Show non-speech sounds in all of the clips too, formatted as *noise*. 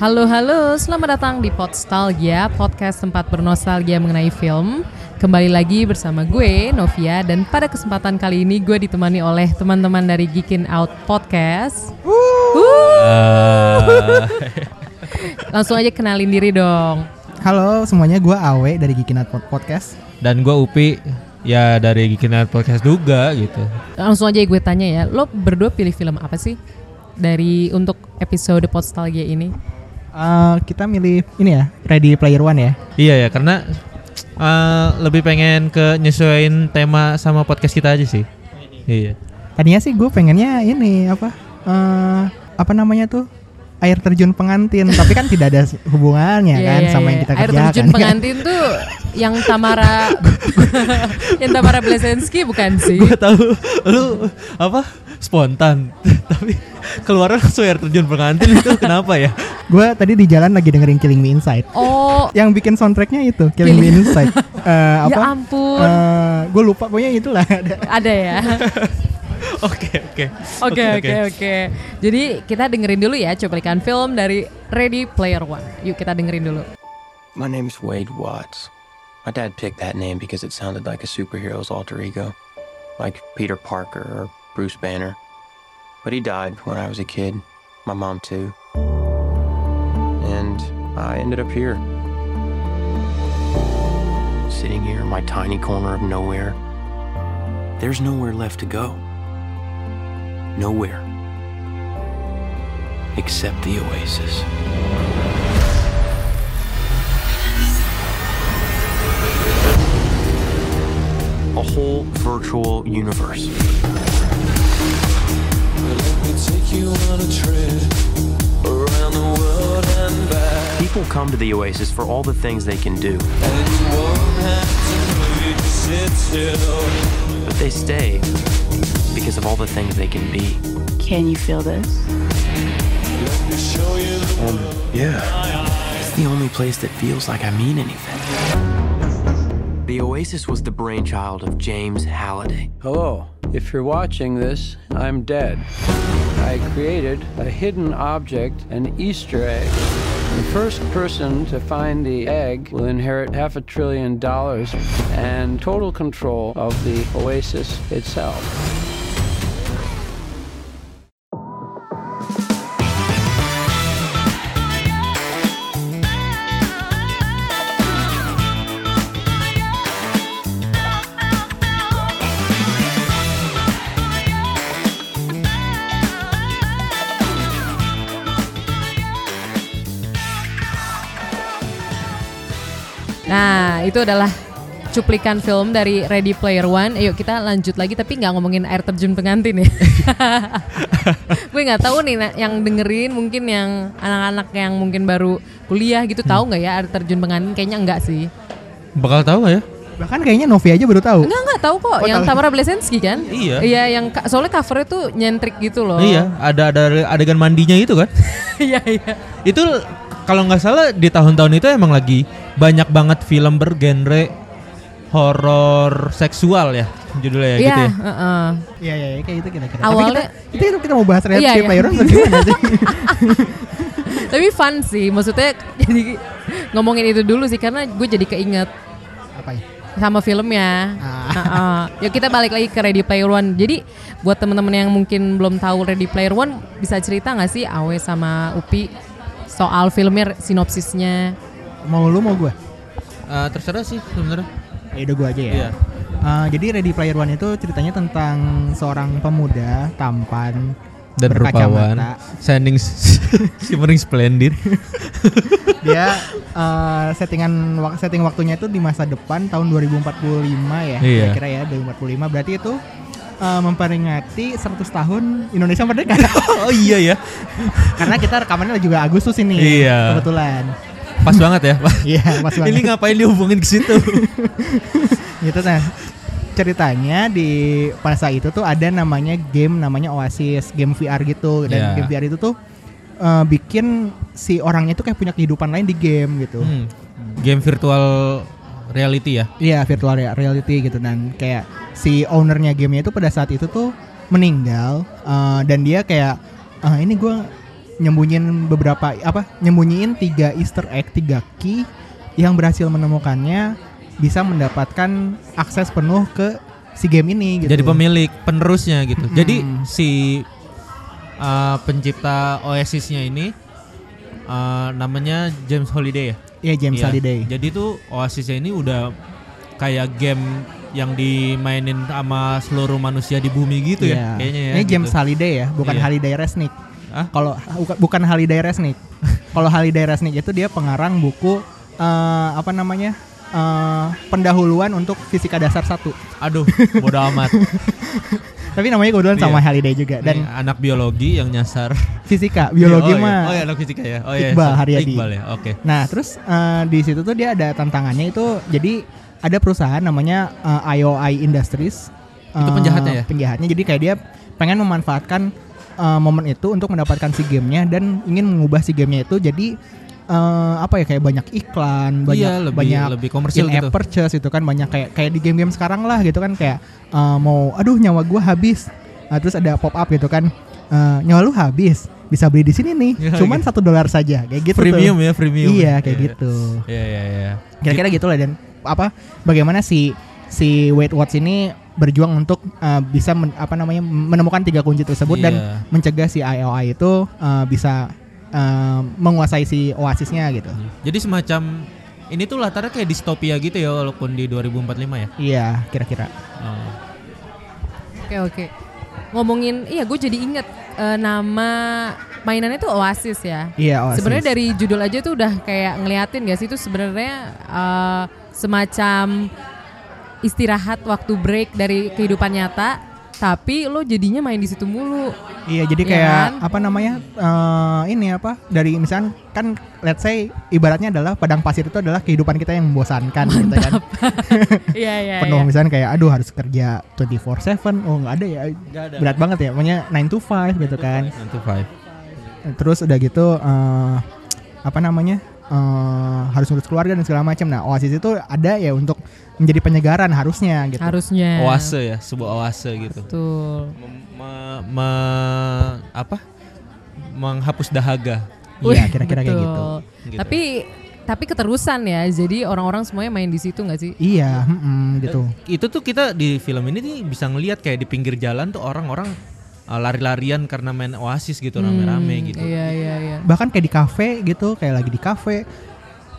Halo halo, selamat datang di Podstalgia, podcast tempat bernostalgia mengenai film. Kembali lagi bersama gue, Novia, dan pada kesempatan kali ini gue ditemani oleh teman-teman dari Geekin Out Podcast. Uh, *laughs* Langsung aja kenalin diri dong. Halo semuanya, gue Awe dari Gikinat Podcast. dan gue Upi ya dari Gikinar Podcast juga gitu. Langsung aja gue tanya ya, lo berdua pilih film apa sih dari untuk episode Podstalgia ini? Eh, kita milih ini ya, Ready Player One ya. Iya ya karena uh, lebih pengen ke nyesuaiin tema sama podcast kita aja sih. Iya. Tadinya sih gue pengennya ini apa? eh apa namanya tuh? Air terjun pengantin, *laughs* tapi kan tidak ada hubungannya Iya, kan iya, sama iya. yang kita Air kerjakan. terjun pengantin tuh yang Tamara *laughs* *laughs* yang Tamara Blesensky bukan sih? Gue tahu lu apa spontan *laughs* tapi keluar langsung air terjun pengantin itu kenapa ya? gue tadi di jalan lagi dengerin Killing Me Inside. Oh, Yang bikin soundtracknya itu Killing Me Inside. *laughs* Eh, ya apa? ampun. gue lupa pokoknya itulah ada. *laughs* Ada ya. Oke oke. Oke oke oke. Jadi kita dengerin dulu ya cuplikan film dari Ready Player One. Yuk kita dengerin dulu. My name's Wade Watts. My dad picked that name because it sounded like a superhero's alter ego, like Peter Parker or Bruce Banner. But he died when I was a kid, my mom too. And I ended up here. Sitting here in my tiny corner of nowhere. There's nowhere left to go. Nowhere. Except the oasis. a whole virtual universe. People come to the Oasis for all the things they can do. But they stay because of all the things they can be. Can you feel this? Um, yeah. It's the only place that feels like I mean anything. The Oasis was the brainchild of James Halliday. Hello. If you're watching this, I'm dead. I created a hidden object, an Easter egg. The first person to find the egg will inherit half a trillion dollars and total control of the oasis itself. Itu adalah cuplikan film dari Ready Player One. Yuk kita lanjut lagi tapi nggak ngomongin air terjun pengantin ya. *laughs* Gue nggak tahu nih yang dengerin mungkin yang anak-anak yang mungkin baru kuliah gitu tahu nggak ya air terjun pengantin? Kayaknya enggak sih. Bakal tahu nggak ya? Bahkan kayaknya Novi aja baru tahu. Enggak enggak tahu kok. Oh, yang tahu. Tamara Blesensky kan? Iya. Iya yang soalnya covernya tuh nyentrik gitu loh. Iya ada ada adegan mandinya itu kan? *laughs* Iya iya. itu kalau nggak salah di tahun-tahun itu emang lagi banyak banget film bergenre horor seksual ya judulnya ya Iya. gitu ya. heeh. Iya iya iya, kayak itu kira-kira. Awalnya- Tapi kita, kita, kita mau bahas Ready Iya, iya. Player One atau gimana sih? *laughs* Tapi fun sih, maksudnya jadi ngomongin itu dulu sih karena gue jadi keinget Apa ya? sama filmnya. Ah. Heeh. Yuk kita balik lagi ke Ready Player One. Jadi buat teman-teman yang mungkin belum tahu Ready Player One, bisa cerita nggak sih Awe sama Upi soal filmnya, sinopsisnya? Mau lu mau gue? Eh, terserah sih sebenarnya. Ya udah gue aja ya. Iya. Uh, jadi Ready Player One itu ceritanya tentang seorang pemuda tampan Dan rupawan, shining, *laughs* shimmering splendid. *laughs* Dia uh, settingan setting waktunya itu di masa depan tahun 2045 ya. Iya. Kira-kira ya 2045 berarti itu uh, memperingati 100 tahun Indonesia merdeka. *laughs* oh iya ya, Karena kita rekamannya juga Agustus ini. Iya. Kebetulan. pas banget ya. Pak. Iya, pas banget. Ini ngapain dihubungin ke situ? *laughs* gitu nah ceritanya di masa itu tuh ada namanya game namanya Oasis game VR gitu dan Iya. game VR itu tuh eh, bikin si orangnya tuh kayak punya kehidupan lain di game gitu Hmm. Game virtual reality ya. iya virtual rea- reality gitu dan kayak si ownernya gamenya itu pada saat itu tuh meninggal eh, dan dia kayak "Ah, ini gue nyembunyiin beberapa apa nyembunyiin tiga Easter egg tiga key yang berhasil menemukannya bisa mendapatkan akses penuh ke si game ini gitu. Jadi pemilik penerusnya gitu. Mm-mm. Jadi si uh, pencipta Oasisnya ini uh, namanya James Holiday ya. Iya James Iya. Holiday. Jadi tuh Oasisnya ini udah kayak game yang dimainin sama seluruh manusia di bumi gitu ya Iya. kayaknya ya. Ini James gitu. Holiday ya, bukan Iya. Holiday Resnick. Hah? Kalau bukan bukan Holiday Resnick. *laughs* Kalau Holiday Resnick itu dia pengarang buku eh, apa namanya? eh, pendahuluan untuk fisika dasar satu. Aduh, bodo amat. *laughs* Tapi namanya kebetulan Iya. sama Holiday juga dan Dan anak biologi yang nyasar. fisika, biologi oh, iya. mah. Oh ya anak fisika ya. Oh iya. Iqbal. Haryadi. Iqbal ya. Oke. Nah, terus eh, di situ tuh dia ada tantangannya itu jadi ada perusahaan namanya eh, IOI Industries. Itu Eh, penjahatnya ya? Penjahatnya. Jadi kayak dia pengen memanfaatkan eh, momen itu untuk mendapatkan si gamenya dan ingin mengubah si gamenya itu jadi eh, apa ya kayak banyak iklan, banyak iya, lebih banyak lebih komersil in-app gitu. purchase itu kan banyak kayak kayak di game-game sekarang lah gitu kan kayak eh, mau aduh nyawa gua habis. Nah, terus ada pop up gitu kan. eh, nyawa lu habis. Bisa beli di sini nih. *laughs* Ya, cuman satu dolar saja kayak gitu tuh. Premium ya, premium. Iya kayak Iya. gitu. Iya iya iya. Kira-kira gitu lah dan apa bagaimana si si Weight Watch ini berjuang untuk uh, bisa men- apa namanya menemukan tiga kunci tersebut dan Iya. mencegah si IOI itu uh, bisa uh, menguasai si oasisnya gitu. Jadi semacam ini tuh latarnya kayak distopia gitu ya walaupun di 2045 ya. Iya, kira-kira. Oh. Oke oke. Ngomongin, iya gue jadi inget eh, nama mainannya tuh Oasis ya. Iya, oasis. Sebenarnya dari judul aja tuh udah kayak ngeliatin gak sih itu sebenarnya eh, semacam istirahat waktu break dari kehidupan nyata, tapi lo jadinya main di situ mulu. Iya, jadi Iya kayak kan? apa namanya? eh, ini apa? Dari misalkan kan let's say ibaratnya adalah padang pasir itu adalah kehidupan kita yang membosankan gitu kan. *laughs* Iya iya. Penuh iya. misalkan kayak aduh harus kerja 24/7. Oh, nggak ada ya. Berat banget ya. Pokoknya 9 to 5 gitu kan. Nine to five. Terus udah gitu eh, apa namanya? Eh, harus ngurus keluarga dan segala macam. Nah, Oasis itu ada ya untuk menjadi penyegaran harusnya gitu. Harusnya. Oase ya, sebuah oase gitu. Betul. Me- me- apa? Menghapus dahaga. Iya, kira-kira kayak gitu. Gitu. Tapi tapi keterusan ya. Jadi orang-orang semuanya main di situ nggak sih? Iya, mm-mm, gitu. Itu tuh kita di film ini nih bisa ngelihat kayak di pinggir jalan tuh orang-orang uh, lari-larian karena main Oasis gitu rame-rame Hmm, gitu. Iya iya iya. Bahkan kayak di kafe gitu, kayak lagi di kafe.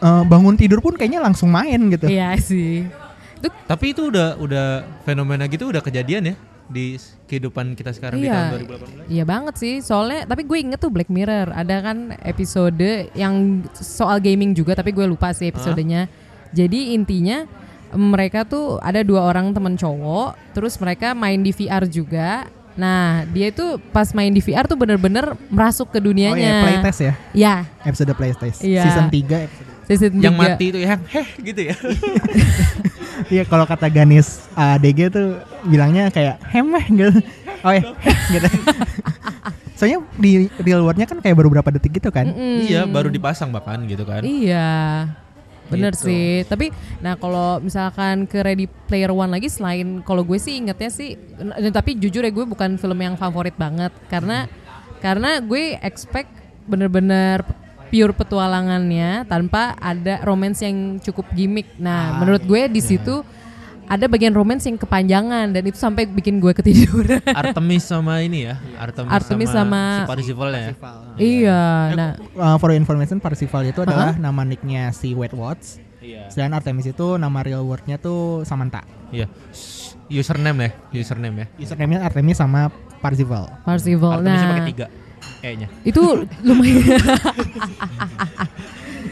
eh, bangun tidur pun kayaknya langsung main gitu. Iya sih. Itu Tapi itu udah udah fenomena gitu udah kejadian ya di kehidupan kita sekarang di Iya. tahun 2018. Iya banget sih, soalnya tapi gue inget tuh Black Mirror ada kan episode yang soal gaming juga tapi gue lupa sih episodenya. Jadi intinya mereka tuh ada dua orang temen cowok, terus mereka main di VR juga. Nah dia itu pas main di VR tuh bener-bener merasuk ke Oh iya, dunianya. playtest ya. Ya, Episode playtest. Iya. Season 3 episode. season Yang tiga. mati itu yang *laughs* heh gitu ya. *laughs* Iya, kalau kata Ganis ADG tuh bilangnya kayak hemeh gitu. Oh ya, heh, *laughs* gitu. Soalnya di real world-nya kan kayak baru berapa detik gitu kan. Mm-mm. iya, baru dipasang bahkan gitu kan. Iya. Bener Gitu. sih. Tapi nah kalau misalkan ke Ready Player One lagi selain kalau gue sih ingetnya sih tapi jujur ya gue bukan film yang favorit banget karena karena gue expect bener-bener pure petualangannya tanpa ada romance yang cukup gimmick. Nah, menurut gue di situ ada bagian romance yang kepanjangan dan itu sampai bikin gue ketiduran. *laughs* Artemis sama ini ya, Artemis, Artemis sama- si Parzival ya. iya. Nah, Uh, for information, Parzival itu adalah nama nicknya si Weight Watch. Iya. Sedangkan Artemis itu nama real word-nya tuh Samantha. Iya. Username ya, username ya. Username-nya Artemis sama Parzival. Parzival. Artemisnya Nah, pakai tiga kayaknya. itu lumayan *laughs*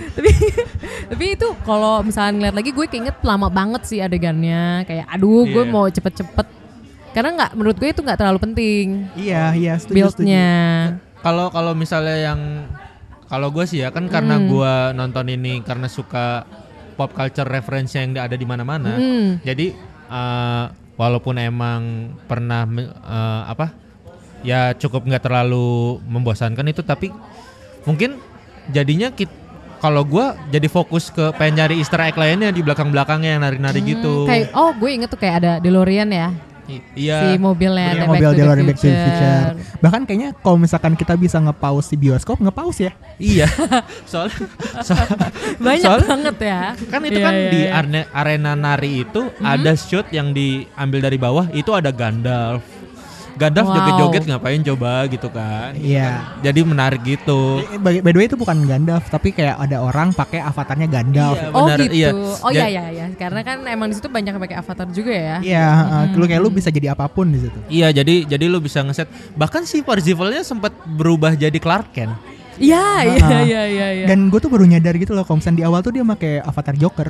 tapi *laughs* tapi itu kalau misalnya ngeliat lagi gue keinget lama banget sih adegannya kayak aduh gue Iya. mau cepet-cepet karena nggak menurut gue itu nggak terlalu penting Iya, iya, setuju, buildnya Kalau kalau misalnya yang kalau gue sih ya kan karena Hmm. gue nonton ini karena suka pop culture reference yang ada di mana-mana. Hmm. Jadi eh, walaupun emang pernah eh, apa ya cukup nggak terlalu membosankan itu tapi mungkin jadinya kit kalau gue jadi fokus ke pengen nyari Easter egg lainnya di belakang-belakangnya yang nari-nari gitu. Hmm, kayak oh gue inget tuh kayak ada DeLorean ya I- Iya. si mobilnya Iya, ada mobil Back to the DeLorean Back to the Future. Future. Bahkan kayaknya kalau misalkan kita bisa nge-pause di bioskop, nge-pause ya. Iya. Soalnya *laughs* soal- *laughs* Banyak soalnya- banget ya. kan itu Iya, kan iya, di iya. arne- arena nari itu ada shoot yang diambil dari bawah itu ada Gandalf. Gandalf Wow. joget-joget ngapain coba gitu kan. Iya. Jadi menarik gitu. Eh, By, by the way itu bukan Gandalf, tapi kayak ada orang pakai avatarnya Gandalf. Iya, Oh benar, gitu. iya. Oh iya iya iya. Karena kan emang di situ banyak yang pakai avatar juga ya. Iya, uh, lu kayak lu bisa jadi apa pun di situ. Iya, jadi jadi lu bisa ngeset. Bahkan si Parzivalnya sempat berubah jadi Clark Kent. Iya iya Ah. iya iya. iya. Dan gue tuh baru nyadar gitu loh, kalau di awal tuh dia pakai avatar Joker.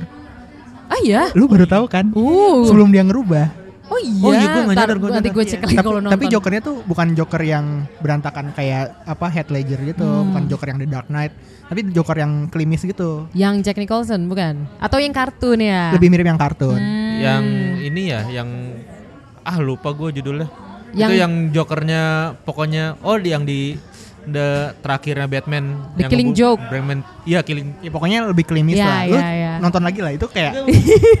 Ah iya. Lu baru tahu kan? Uh. Sebelum dia ngerubah. Oh iya. Oh iya, gua nggak Ntar nyadar, gua nanti gue cek lagi tapi, kalau nonton. tapi Jokernya tuh bukan Joker yang berantakan kayak apa Heath Ledger gitu, Hmm. bukan Joker yang The Dark Knight, tapi Joker yang klimis gitu. Yang Jack Nicholson bukan? Atau yang kartun ya? Lebih mirip yang kartun. Hmm. Yang ini ya, yang ah lupa gue judulnya. Yang- Itu yang Jokernya pokoknya oh di- yang di the terakhirnya Batman The yang Killing ngebu- Joke. Batman iya Killing Ya pokoknya lebih klimis Iya, lah. Lu iya, iya. nonton lagi lah itu kayak *laughs*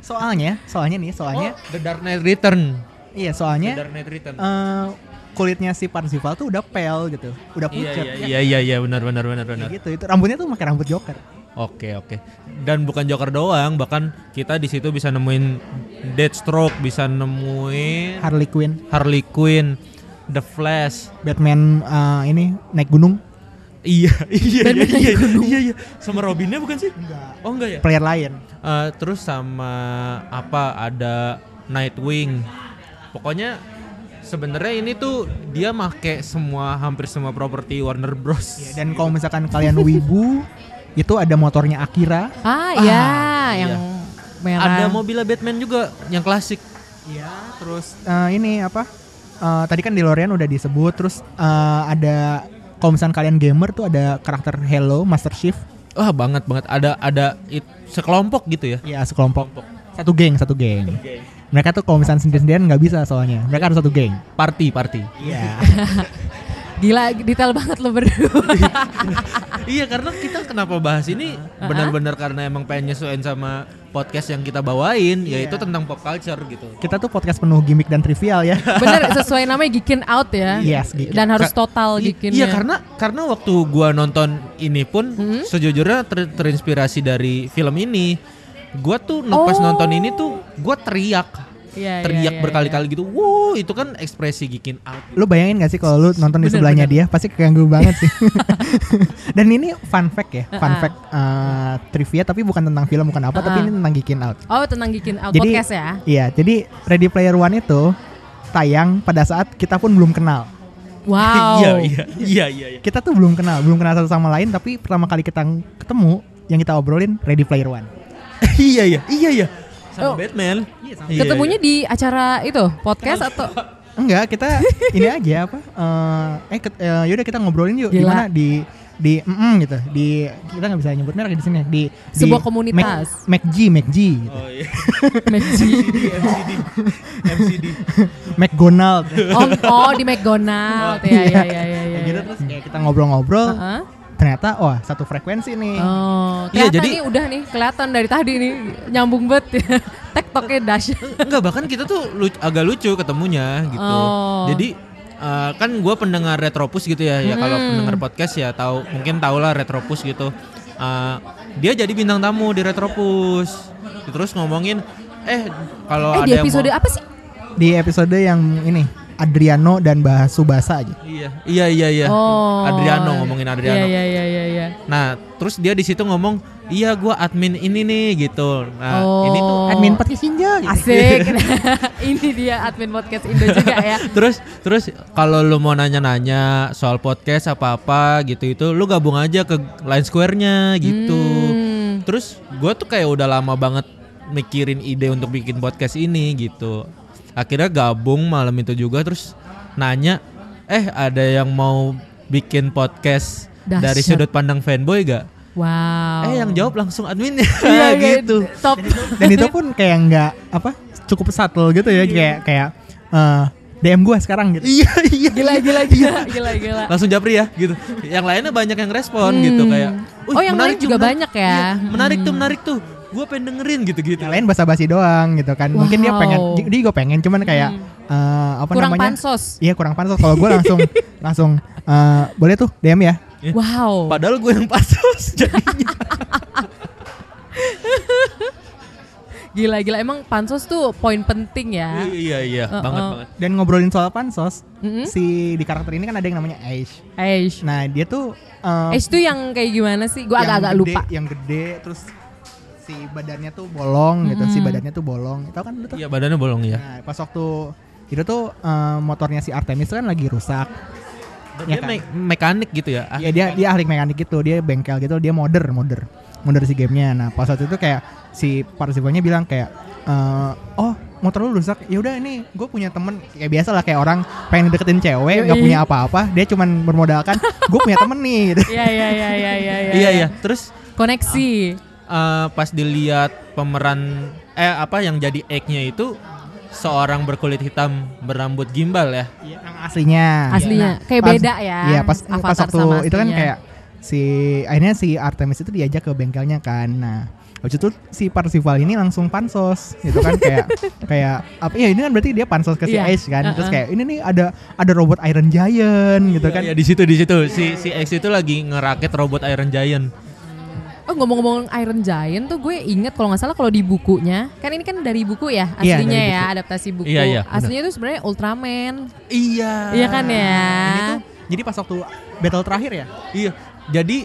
soalnya, soalnya nih, soalnya Oh, The Dark Knight Return. iya The soalnya Dark Knight Return. eh, kulitnya si Parzival tuh udah pale gitu, udah Iya pucat. iya ya. iya iya iya benar benar benar Kayak benar. gitu. Itu rambutnya tuh pakai rambut Joker. Oke oke. Dan bukan Joker doang, bahkan kita di situ bisa nemuin Deathstroke, bisa nemuin Harley Quinn, Harley Quinn, The Flash. Batman eh, ini naik gunung. Iya *laughs* iya Batman iya iya, iya iya. Sama Robinnya bukan sih? Enggak. Oh enggak ya? Player lain. Eh, terus sama apa ada Nightwing. Pokoknya sebenarnya ini tuh dia make semua hampir semua properti Warner Bros. Iya, dan kalau misalkan kalian wibu, *laughs* itu ada motornya Akira. Ah iya, yang iya. merah. Ada mobilnya Batman juga yang klasik. Iya, terus eh, ini apa? Eh, tadi kan DeLorean udah disebut, terus eh, ada kalau misalkan kalian gamer tuh ada karakter Hello, Master Chief. Wah banget banget ada ada it, sekelompok gitu ya. Iya, sekelompok. Satu geng, satu geng. Mereka tuh kalau misalnya sendiri-sendirian nggak bisa soalnya. Mereka harus satu geng. Party party. Iya. *laughs* Gila detail banget lo berdua. *laughs* iya karena kita kenapa bahas ini benar-benar karena emang pengen nyesuaiin sama podcast yang kita bawain yaitu tentang pop culture gitu. Kita tuh podcast penuh gimmick dan trivial ya. *laughs* Bener sesuai namanya Geekin Out ya. Yes, Geekin. Dan harus Ka- total I- Geekin Iya karena karena waktu gua nonton ini pun Hmm? sejujurnya ter- terinspirasi dari film ini. Gua tuh no- pas Oh. nonton ini tuh gua teriak. Iya, iya, teriak iya, berkali-kali gitu. Wow, itu kan ekspresi gikin out. Lu bayangin gak sih kalau lu nonton di Bener, sebelahnya bener. dia pasti keganggu banget sih. *laughs* Dan ini fun fact ya, fun Uh-uh. fact eh, trivia tapi bukan tentang film bukan apa, tapi Uh-uh. ini tentang Geekin Out. Oh tentang Geekin Out Jadi- podcast ya. Iya, jadi Ready Player One itu tayang pada saat kita pun belum kenal. Wow. *laughs* iya, iya, iya, iya, iya. Kita tuh belum kenal, belum kenal satu sama lain, tapi pertama kali kita ketemu yang kita obrolin Ready Player One. *laughs* iya, iya, iya, iya. Sama Oh. Batman. Iya, Ketemunya di acara itu podcast atau Enggak, kita *laughs* ini aja apa? eh eh, eh, yaudah kita ngobrolin yuk di Gila. mana di di mm, gitu. Di kita nggak bisa nyebut merek di sini. Di di Sebuah komunitas. Mac, MacG, MacG gitu. Oh iya. Magic? MCD, MCD. McDonald. oh, oh di McDonald. ya, ya, ya, ya, ya, gitu ya. terus kayak kita ngobrol-ngobrol, Heeh. Ternyata wah satu frekuensi nih. Oh, Iya, jadi- nih udah nih kelihatan dari tadi nih nyambung bet *laughs* tektoknya dahsyat. *laughs* Enggak, bahkan kita tuh lu- agak lucu ketemunya gitu. Oh. Jadi eh, kan gue pendengar Retropus gitu ya, ya kalau Hmm. pendengar podcast ya tahu mungkin tau lah Retropus gitu. Eh, dia jadi bintang tamu di Retropus. Terus ngomongin, eh kalau Eh ada di yang episode mau, apa sih? Di episode yang ini Adriano dan Bahas Subasa aja. Iya, iya, iya, iya. Oh. Adriano ngomongin Adriano. Iya iya iya iya iya. Nah, terus dia di situ ngomong, iya gue admin ini nih gitu. Nah, Oh. ini tuh Admin podcast gitu. Asik. *laughs* Ini dia admin podcast Indo juga ya. *laughs* terus terus kalau lu mau nanya-nanya soal podcast apa-apa gitu itu lu gabung aja ke Line Square-nya gitu. Hmm. Terus gua tuh kayak udah lama banget mikirin ide untuk bikin podcast ini gitu. Akhirnya gabung malam itu juga terus nanya, "Eh, ada yang mau bikin podcast dari Dahsyat. sudut pandang fanboy gak?" Wow. Eh, yang jawab langsung adminnya *laughs* Iya, iya, gitu. Top. Dan itu pun kayak nggak apa cukup subtle gitu ya kayak kayak eh, DM gue sekarang gitu. Iya, iya. Gila gila gila gila gila. langsung japri ya gitu. Yang lainnya banyak yang respon Hmm. gitu kayak. "Wih, Oh, yang menarik lain juga menarik." banyak ya? Iya, menarik tuh, Hmm. menarik tuh. Gue pengen dengerin gitu-gitu. Yang lain basa-basi doang gitu kan. Mungkin dia Wow. pengen, dia juga pengen, cuman kayak Hmm. eh, apa Kurang namanya? pansos. Iya kurang pansos. Kalau gue langsung *laughs* langsung eh, boleh tuh DM ya. Ya. Wow. Padahal gue yang pasos *laughs* jadinya. Gila gila emang pansos tuh poin penting ya. iya iya Uh-uh. banget banget. Dan ngobrolin soal pansos, Mm-mm. si di karakter ini kan ada yang namanya Aish. Eish. Nah dia tuh eh, Eish tuh yang kayak gimana sih? Gua yang agak-agak lupa. Yang gede terus si badannya tuh bolong gitu, si Mm-mm. badannya tuh bolong. Tahu kan lu tuh? Iya badannya bolong ya. Nah, pas waktu itu tuh eh, motornya si Artemis kan lagi rusak. Dia kan? me- mekanik gitu ya. Iya dia dia ahli mekanik gitu, dia bengkel gitu, dia modder, modder, modder si gamenya. Nah pas waktu itu kayak si partisipannya bilang kayak, eh, oh motor lu rusak, ya udah ini gue punya temen kayak biasa lah kayak orang pengen deketin cewek nggak punya apa-apa, dia cuman bermodalkan gue punya temen nih. Gitu. *laughs* Iya iya iya iya iya. Iya iya. Terus Koneksi. Eh, pas dilihat pemeran eh apa yang jadi egg-nya itu seorang berkulit hitam berambut gimbal ya. Yang aslinya. Aslinya Nah, kayak pas- beda ya. Iya pas pas Avatar waktu sama itu kan kayak si akhirnya si Artemis itu diajak ke bengkelnya kan. Nah Habis itu si Parsival ini langsung pansos gitu kan kayak *laughs* kayak apa ya ini kan berarti dia pansos ke si Iya, Ace kan terus uh-uh. kayak ini nih ada ada robot Iron Giant gitu kan Ya di situ di situ si si X itu lagi ngerakit robot Iron Giant. Oh ngomong-ngomong Iron Giant tuh gue inget kalau nggak salah kalau di bukunya kan ini kan dari buku ya Iya, aslinya dari ya buku. adaptasi buku. Iya, iya. Aslinya tuh sebenarnya Ultraman. Iya. Iya kan ya. ini tuh jadi pas waktu battle terakhir ya Iya. Jadi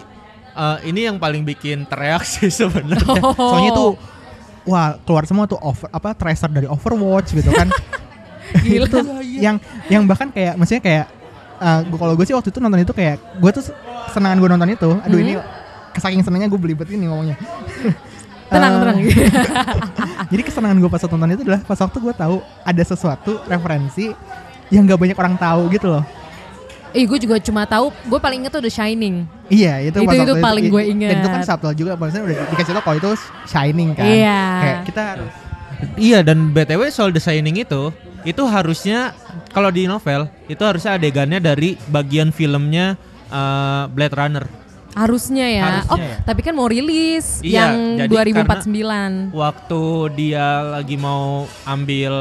eh, ini yang paling bikin tereaksi *laughs* sebenarnya. Oh. soalnya tuh wah keluar semua tuh over apa tracer dari Overwatch gitu kan *laughs* Gila. itu yang yang bahkan kayak maksudnya kayak gua kalau gue sih waktu itu nonton itu kayak gue tuh senangan gue nonton itu aduh Hmm. ini saking senangnya gue belibet ini ngomongnya *laughs* tenang Eh, tenang. *laughs* jadi kesenangan gue pas nonton itu adalah pas waktu gue tahu ada sesuatu referensi yang gak banyak orang tahu gitu loh Ih gue juga cuma tahu gue paling inget tuh The Shining. iya itu Itu- itu waktu paling gue dan ingat. itu kan subtle juga maksudnya udah dikasih tau kalau itu shining kan Iya. kayak kita harus Iya dan btw soal The Shining itu itu harusnya kalau di novel itu harusnya adegannya dari bagian filmnya eh, Blade Runner. Harusnya ya. Harusnya oh ya. tapi kan mau rilis Iya, yang jadi 2049. Waktu dia lagi mau ambil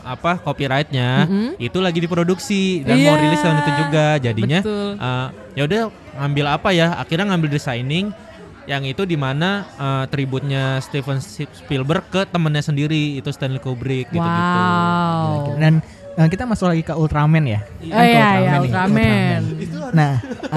apa copyrightnya Mm-mm. itu lagi diproduksi dan mau Iya. rilis tahun itu juga jadinya Betul. eh, ya udah ngambil apa ya akhirnya ngambil The Shining yang itu di mana eh, tributnya Steven Spielberg ke temennya sendiri itu Stanley Kubrick gitu-gitu. Wow. dan eh, kita masuk lagi ke Ultraman ya Oh Kan ke iya iya nih, Ultraman. nah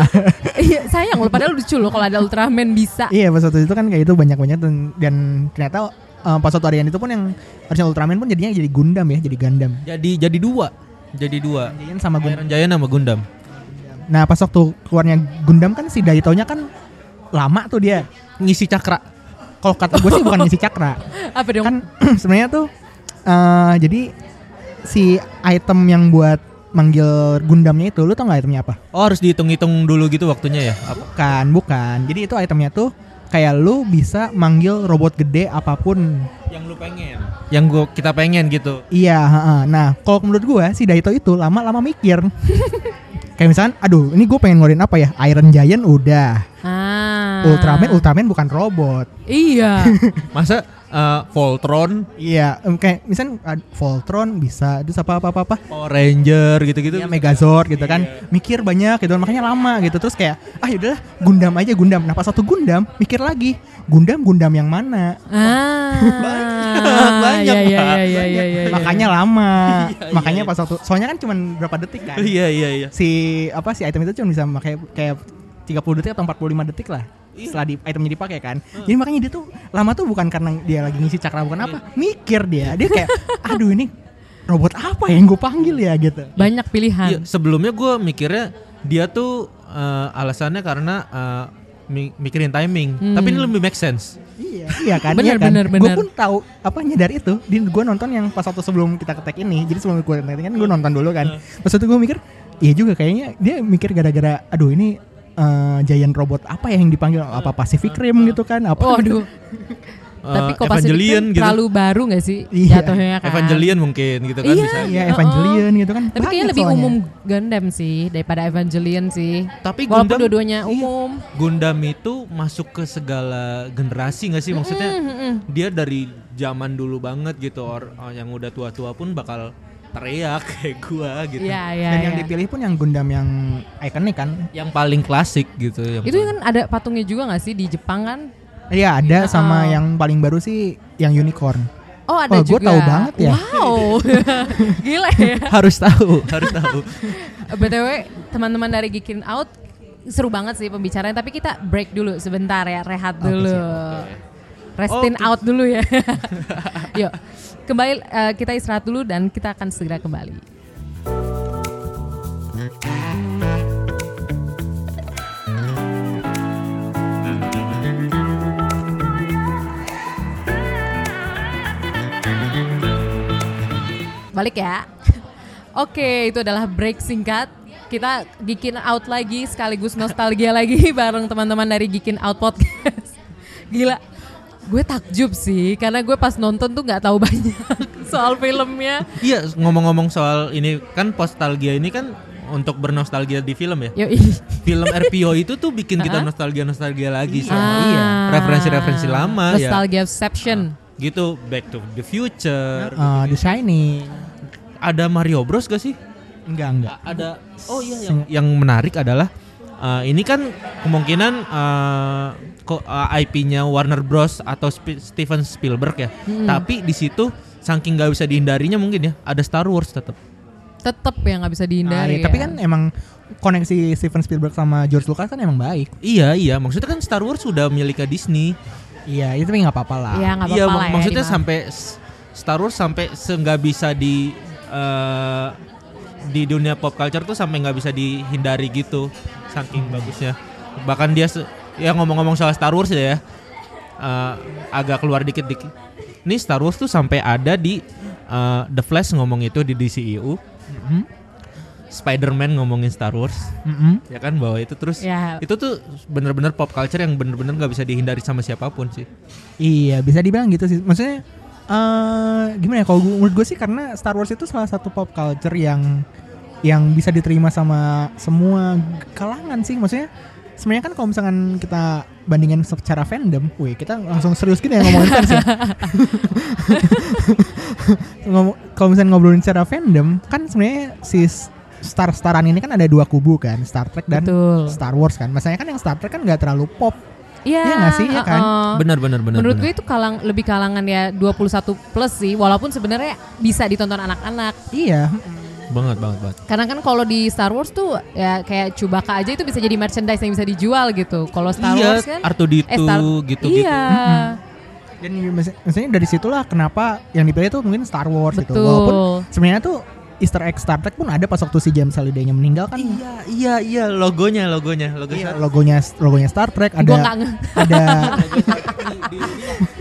*laughs* Iya sayang loh padahal lucu loh kalau ada Ultraman bisa. Iya pas waktu itu kan kayak itu banyak-banyak dan, dan ternyata eh, pas waktu adegan itu pun yang harusnya Ultraman pun jadinya jadi Gundam ya jadi Gundam. Jadi jadi dua, jadi dua. Jadinya sama Gundam. Giant sama Gundam. Nah pas waktu keluarnya Gundam kan si Daitonya kan lama tuh dia. Ngisi cakra. Kalau kata gue sih bukan ngisi cakra. *laughs* Apa dong? Kan *clears throat* sebenarnya tuh eh jadi si item yang buat manggil Gundamnya itu lu tau gak itemnya apa? Oh harus dihitung-hitung dulu gitu waktunya ya? Apa? Bukan, bukan. Jadi itu itemnya tuh kayak lu bisa manggil robot gede apa pun Yang lu pengen. Yang gua kita pengen gitu. Iya, heeh. nah kalau menurut gua si Daito itu lama-lama mikir. *laughs* Kayak misalkan, aduh ini gue pengen ngeluarin apa ya? Iron Giant udah, Ah. Ultraman Ultraman bukan robot. Iya. *laughs* Masa eh, Voltron, Iya, kayak misalkan uh, Voltron bisa, terus apa apa apa apa. Power Ranger gitu-gitu. Iya, Megazord gitu kan. Mikir banyak gitu, makanya lama gitu. Terus kayak, ah yaudahlah Gundam aja Gundam. Nah pas satu Gundam, mikir lagi, Gundam Gundam yang mana? Ah. banyak, Iya iya Pak. iya iya iya. iya. makanya lama. *laughs* Iya, makanya iya. pas waktu, soalnya kan cuma berapa detik kan. Iya iya iya. si apa si item itu cuma bisa pakai kayak 30 detik atau 45 detik lah Iya. setelah di itemnya dipakai kan. Jadi makanya dia tuh lama tuh bukan karena dia lagi ngisi cakra bukan apa mikir dia. Dia kayak *laughs* aduh ini robot apa yang gue panggil ya? Gitu. Banyak Iya, pilihan. sebelumnya gua mikirnya dia tuh eh, alasannya karena eh, mi- mikirin timing. Hmm. Tapi ini lebih make sense. iya iya kan Bener, iya kan. bener, gue pun tahu apa nyadar itu di gue nonton yang pas waktu sebelum kita ketek ini. Jadi sebelum gue ketek kan gue nonton dulu kan. Pas itu gue mikir iya juga kayaknya dia mikir gara-gara aduh ini eh, giant robot apa ya yang dipanggil apa Pacific Rim gitu kan apa Waduh. *laughs* Tapi eh, Copa Pacific Evangelion gitu. terlalu baru gak sih Iya. jatuhnya kan? Evangelion mungkin gitu kan Iya. bisa. Iya, Oh, Evangelion gitu kan. Tapi kayaknya lebih soalnya. umum Gundam sih daripada Evangelion sih. Tapi Walaupun Gundam dua-duanya umum. Gundam itu masuk ke segala generasi nggak sih maksudnya? Dia dari zaman dulu banget gitu or, or yang udah tua-tua pun bakal teriak *laughs* kayak gua gitu. Iya, iya, Dan yang iya. dipilih pun yang Gundam yang ikonik kan. Yang paling klasik gitu yang Itu paling- kan ada patungnya juga gak sih di Jepang kan? Iya ada sama Heeh. yang paling baru sih yang unicorn. Oh ada gua juga. tahu banget ya. Wow, *laughs* gila ya. *laughs* harus tahu, harus tahu. btw teman-teman dari Geekin Out seru banget sih pembicaraan. Tapi kita break dulu sebentar ya, rehat dulu. siap, Restin Oke. out dulu ya. Yuk, kembali eh, kita istirahat dulu dan kita akan segera kembali. Balik ya. *laughs* Oke, itu adalah break singkat. Kita gikin out lagi sekaligus nostalgia lagi *laughs* bareng teman-teman dari Gikin Out Podcast. *laughs* Gila. Gue takjub sih karena gue pas nonton tuh nggak tahu *laughs* banyak soal filmnya. Iya, ngomong-ngomong soal ini kan nostalgia ini kan untuk bernostalgia di film ya. Yoi. Film *laughs* RPO itu tuh bikin kita Ah. nostalgia-nostalgia lagi sama Ah. iya, referensi-referensi lama ya. Nostalgiaception. Gitu, Back to the Future. Eh, The Shining. Ada Mario Bros gak sih? Enggak enggak. ada oh iya yang yang menarik adalah uh, ini kan kemungkinan uh, ko- uh, IP-nya Warner Bros atau Sp- Steven Spielberg ya. Tapi di situ saking nggak bisa dihindarinya mungkin ya ada Star Wars tetap. Tetep ya nggak bisa dihindari. iya, Tapi ya. kan emang koneksi Steven Spielberg sama George Lucas kan emang baik. Iya iya maksudnya kan Star Wars sudah miliknya Disney. Iya, itu tapi nggak apa-apa lah. Iya nggak iya apa-apa mak- lah ya. maksudnya sampai Star Wars sampai nggak bisa di eh, di dunia pop culture tuh sampai nggak bisa dihindari gitu saking bagusnya bahkan dia se- ya ngomong-ngomong soal Star Wars ya eh, agak keluar dikit-dikit nih Star Wars tuh sampai ada di eh, The Flash ngomong itu di DCEU Mhm. Spider-Man ngomongin Star Wars Mm-mm. ya kan bahwa itu terus Ya. itu tuh bener-bener pop culture yang bener-bener nggak bisa dihindari sama siapa pun sih Iya, bisa dibilang gitu sih. Maksudnya eh gimana ya kalau gua- menurut gue sih karena Star Wars itu salah satu pop culture yang yang bisa diterima sama semua kalangan sih. Maksudnya sebenarnya kan kalau misalkan kita bandingin secara fandom, wih kita langsung serius gini ya ngomongin fans ya. *laughs* Kalau misalnya ngobrolin secara fandom, kan sebenarnya si star-staran ini kan ada dua kubu kan, Star Trek dan Betul. Star Wars kan. Masalahnya kan yang Star Trek kan nggak terlalu pop. Iya Iya nggak sih? Iya kan? heeh. benar benar benar Menurut gue itu kalang lebih kalangan ya 21 plus sih, walaupun sebenarnya bisa ditonton anak-anak. Iya, banget banget banget Karena kan kalau di Star Wars tuh ya kayak Chewbacca aja itu bisa jadi merchandise yang bisa dijual gitu. Kalau Star iya, Wars kan Artuditu eh, Star- gitu-gitu. Iya. Dan maksud- maksudnya dari situlah kenapa yang dipilih tuh mungkin Star Wars gitu. Betul. Walaupun sebenarnya tuh Easter egg Star Trek pun ada pas waktu si James Halliday-nya meninggal kan. Iya, iya, iya, logonya, logonya, logo Iya, logonya logonya Star Trek ada ada *laughs*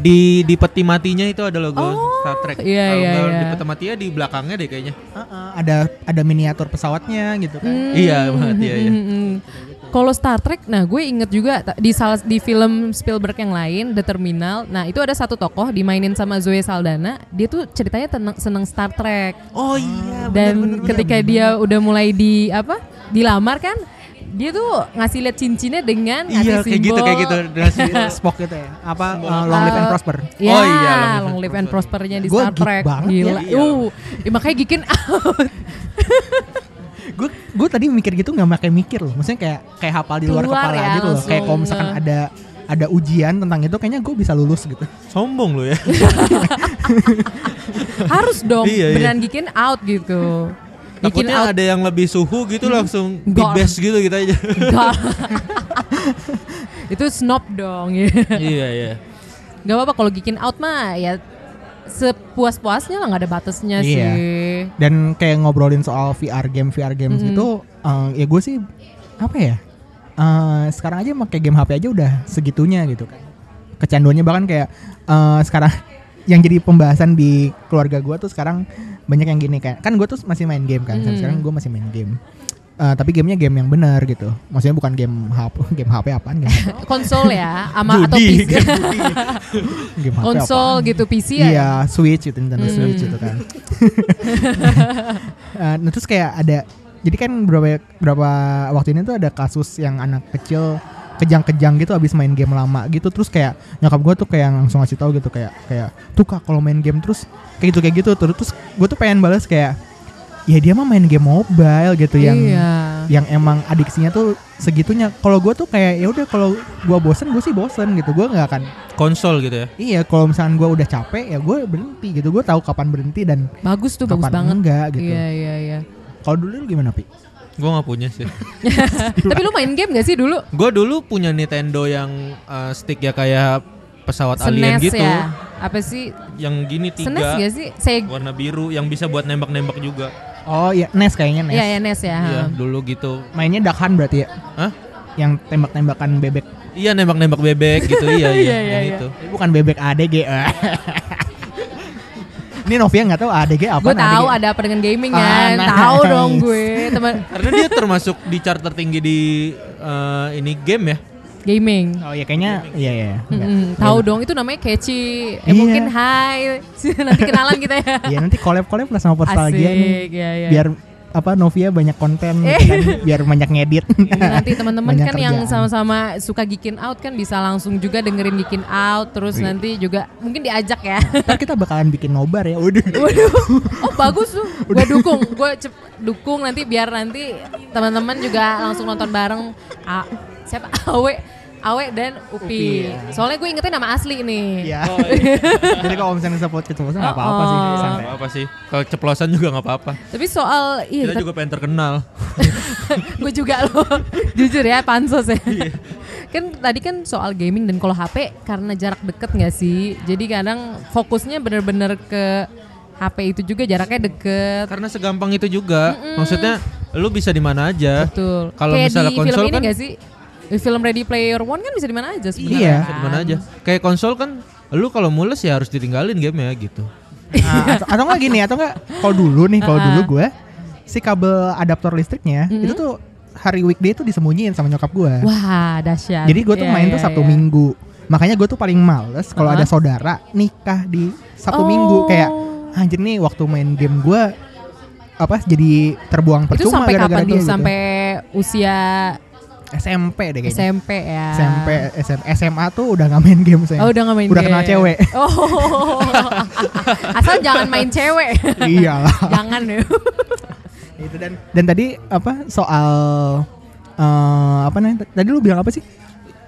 di di peti matinya itu ada logo Star Trek. iya, Kalau iya, iya. di peti matinya di belakangnya deh kayaknya. uh-uh, ada ada miniatur pesawatnya gitu kan. Hmm, Iya, banget, iya, iya. hmm, hmm. Kalau Star Trek, nah gue inget juga di salah di film Spielberg yang lain, The Terminal. Nah itu ada satu tokoh dimainin sama Zoe Saldana. Dia tuh ceritanya tenang, seneng Star Trek. Oh iya, Dan ketika dia udah mulai di apa dilamar kan, dia tuh ngasih lihat cincinnya dengan Iya, ngasih kayak gitu, simbol- kayak gitu. Ngasih *laughs* Spock gitu ya. Apa uh, Long Live and Uh, Prosper. Ya, Oh iya, Long Live and Prospernya di Gua Star Trek. banget Gila. ya. Uh, ya, makanya gikin out. *laughs* Gue gue tadi mikir gitu nggak pakai mikir loh. Maksudnya kayak kayak hafal di luar Keluar kepala ya, gitu loh. Kayak kalau misalkan ada ada ujian tentang itu kayaknya gue bisa lulus gitu. sombong lo ya. *laughs* Harus dong Iya, iya. beneran gikin out gitu. Gikin Takutnya out ada yang lebih suhu gitu langsung di Enggak. best gitu kita aja. Enggak. *laughs* itu snob dong ya. iya, iya. Gak apa-apa kalau gikin out mah ya sepuas-puasnya lah nggak ada batasnya Iya. sih. Dan kayak ngobrolin soal VR game VR games Mm-mm. itu eh, ya gue sih apa ya? eh, sekarang aja pakai game HP aja udah segitunya gitu kan. Kecanduannya bahkan kayak eh, sekarang *laughs* yang jadi pembahasan di keluarga gue tuh sekarang banyak yang gini kayak kan gue tuh masih main game kan. Mm. Sekarang gue masih main game. eh, tapi gamenya game yang benar gitu. Maksudnya bukan game HP, *laughs* game HP apaan game HP? Konsol ya, ama atau PC. *laughs* game. Game HP Konsol apaan? gitu PC ya. Iya, Switch gitu Nintendo Hmm. Switch gitu kan. *laughs* Eh, nah, terus kayak ada jadi kan berapa berapa waktu ini tuh ada kasus yang anak kecil kejang-kejang gitu abis main game lama gitu terus kayak nyokap gue tuh kayak langsung ngasih tahu gitu kayak kayak tuh kak kalau main game terus kayak gitu kayak gitu terus terus gue tuh pengen balas kayak ya dia mah main game mobile gitu yang Iya. yang emang adiksinya tuh segitunya kalau gue tuh kayak ya udah kalau gue bosen gue sih bosen gitu gue nggak akan Konsol gitu ya. Iya, kalau misalkan gue udah capek ya gue berhenti gitu. Gue tahu kapan berhenti dan Bagus tuh, bagus kapan banget. enggak gitu. Iya, iya, iya. Kalau dulu lu gimana pi? Gue nggak punya sih. *laughs* Tapi lu main game gak sih dulu? Gue dulu punya Nintendo yang eh, stick ya kayak pesawat alien Senes gitu. ya. Apa sih? Yang gini Senes tiga gak sih? Saya warna biru yang bisa buat nembak-nembak juga. Oh iya, NES kayaknya NES. Iya, ya NES ya. Iya, dulu gitu. Mainnya Duck Hunt berarti ya? Hah? Yang tembak-tembakan bebek. Iya nembak-nembak bebek gitu. iya, *laughs* iya, Iya, iya, yang iya. itu. Eh, Bukan bebek ADG. *laughs* Ini Novia nggak tahu ADG apa? Gue tahu ada apa dengan gaming kan. Ah, Tahu nice. dong gue. Teman *laughs* Karena dia termasuk di chart tertinggi di eh, ini game ya. gaming. Oh iya kayaknya iya iya. Enggak. Mm-mm, tahu dong itu namanya catchy. Eh, Iya. mungkin hai. *laughs* Nanti kenalan kita ya. Iya nanti collab-collab lah sama nih. Asik, ya, ya. Biar apa Novia banyak konten gitu kan, biar banyak ngedit. *laughs* Iya, nanti teman-teman kan yang kerjaan. sama-sama suka Geekin Out kan bisa langsung juga dengerin Geekin Out terus Iya. nanti juga mungkin diajak ya. *laughs* Ntar kita bakalan bikin nobar ya. Waduh. Waduh. *laughs* Oh bagus tuh. Gue dukung. Gue dukung nanti biar nanti teman-teman juga langsung nonton bareng. A- siapa? Awe. Awe dan Upi. Upi, ya. Soalnya gue ingetnya nama asli nih. Iya. *laughs* Jadi kalau misalnya support keceplosan nggak apa-apa sih. Oh. Nggak santai. apa-apa sih. Kalau ceplosan juga nggak apa-apa. Tapi soal iya Kita juga pengen terkenal. *laughs* gue juga loh. *laughs* Jujur ya pansos ya. Iya. kan tadi kan soal gaming dan kalau HP karena jarak deket nggak sih? Jadi kadang fokusnya bener-bener ke HP itu juga jaraknya deket. Karena segampang itu juga. Maksudnya lu bisa di mana aja. Betul. Kalau misalnya di konsol film ini kan- nggak sih? Di film Ready Player One kan bisa di mana aja sebenarnya. Iya. Bisa di mana aja. Kayak konsol kan lu kalau mules ya harus ditinggalin game ya gitu. Nah, atau, atau nggak gini atau nggak kalau dulu nih kalau dulu ah. gue si kabel adaptor listriknya Mm-mm. itu tuh hari weekday tuh disembunyiin sama nyokap gue. Wah, dahsyat. Jadi gue tuh Iya, main iya, tuh Sabtu iya. Minggu. Makanya gue tuh paling males kalau Ah. ada saudara nikah di Sabtu Oh. Minggu kayak anjir nih waktu main game gue apa jadi terbuang Itu percuma sampai gara-gara kapan dia tuh? gitu. Sampai usia SMP deh kayaknya. SMP ya. SMP, SM, SMA tuh udah nggak main game saya. Oh udah gak main Udah game. kenal cewek. Oh. *laughs* Asal jangan main cewek. Iyalah. jangan ya. *laughs* itu dan dan tadi apa soal eh apa nih? Tadi lu bilang apa sih?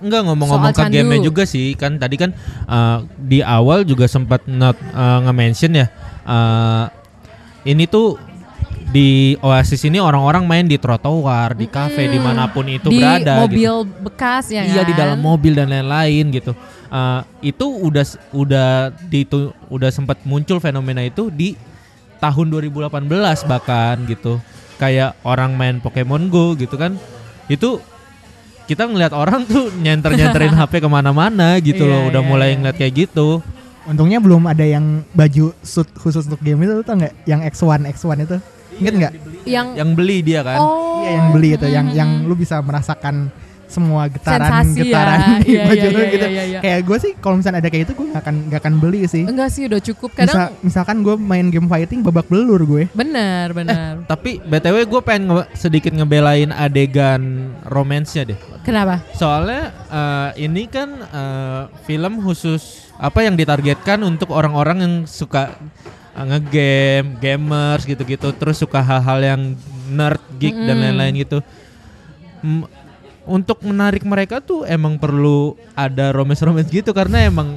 Enggak ngomong-ngomong ke game juga sih kan tadi kan uh, di awal juga sempat not uh, nge-mention ya uh, ini tuh di Oasis ini orang-orang main di trotoar, di kafe, di mana pun itu di berada. mobil gitu. bekas ya Iya di kan? dalam mobil dan lain-lain gitu. Uh, itu udah udah ditu, udah sempat muncul fenomena itu di tahun 2018 bahkan gitu. Kayak orang main Pokemon Go gitu kan. Itu kita ngeliat orang tuh nyenter-nyenterin *laughs* HP ke mana-mana gitu Iya, loh. Udah iya, mulai iya. ngeliat kayak gitu. Untungnya belum ada yang baju suit khusus untuk game itu tau nggak? Yang X1 X1 itu. Ingat nggak? Yang Yang beli dia kan. oh Iya yang beli itu, yang yang lu bisa merasakan semua getaran Sensasi ya. getaran *laughs* di Iya, baju iya, lu iya, gitu. iya, iya. Kayak gue sih kalau misalnya ada kayak itu gue gak akan gak akan beli sih. enggak sih udah cukup kadang Misal- misalkan gue main game fighting babak belur gue. benar benar Tapi BTW gue pengen nge- sedikit ngebelain adegan romansnya deh. kenapa Soalnya eh, ini kan eh, film khusus apa yang ditargetkan untuk orang-orang yang suka eh, ngegame, gamers gitu-gitu, terus suka hal-hal yang nerd, geek dan Mm-mm. lain-lain gitu. M- untuk menarik mereka tuh emang perlu ada romance-romance gitu karena emang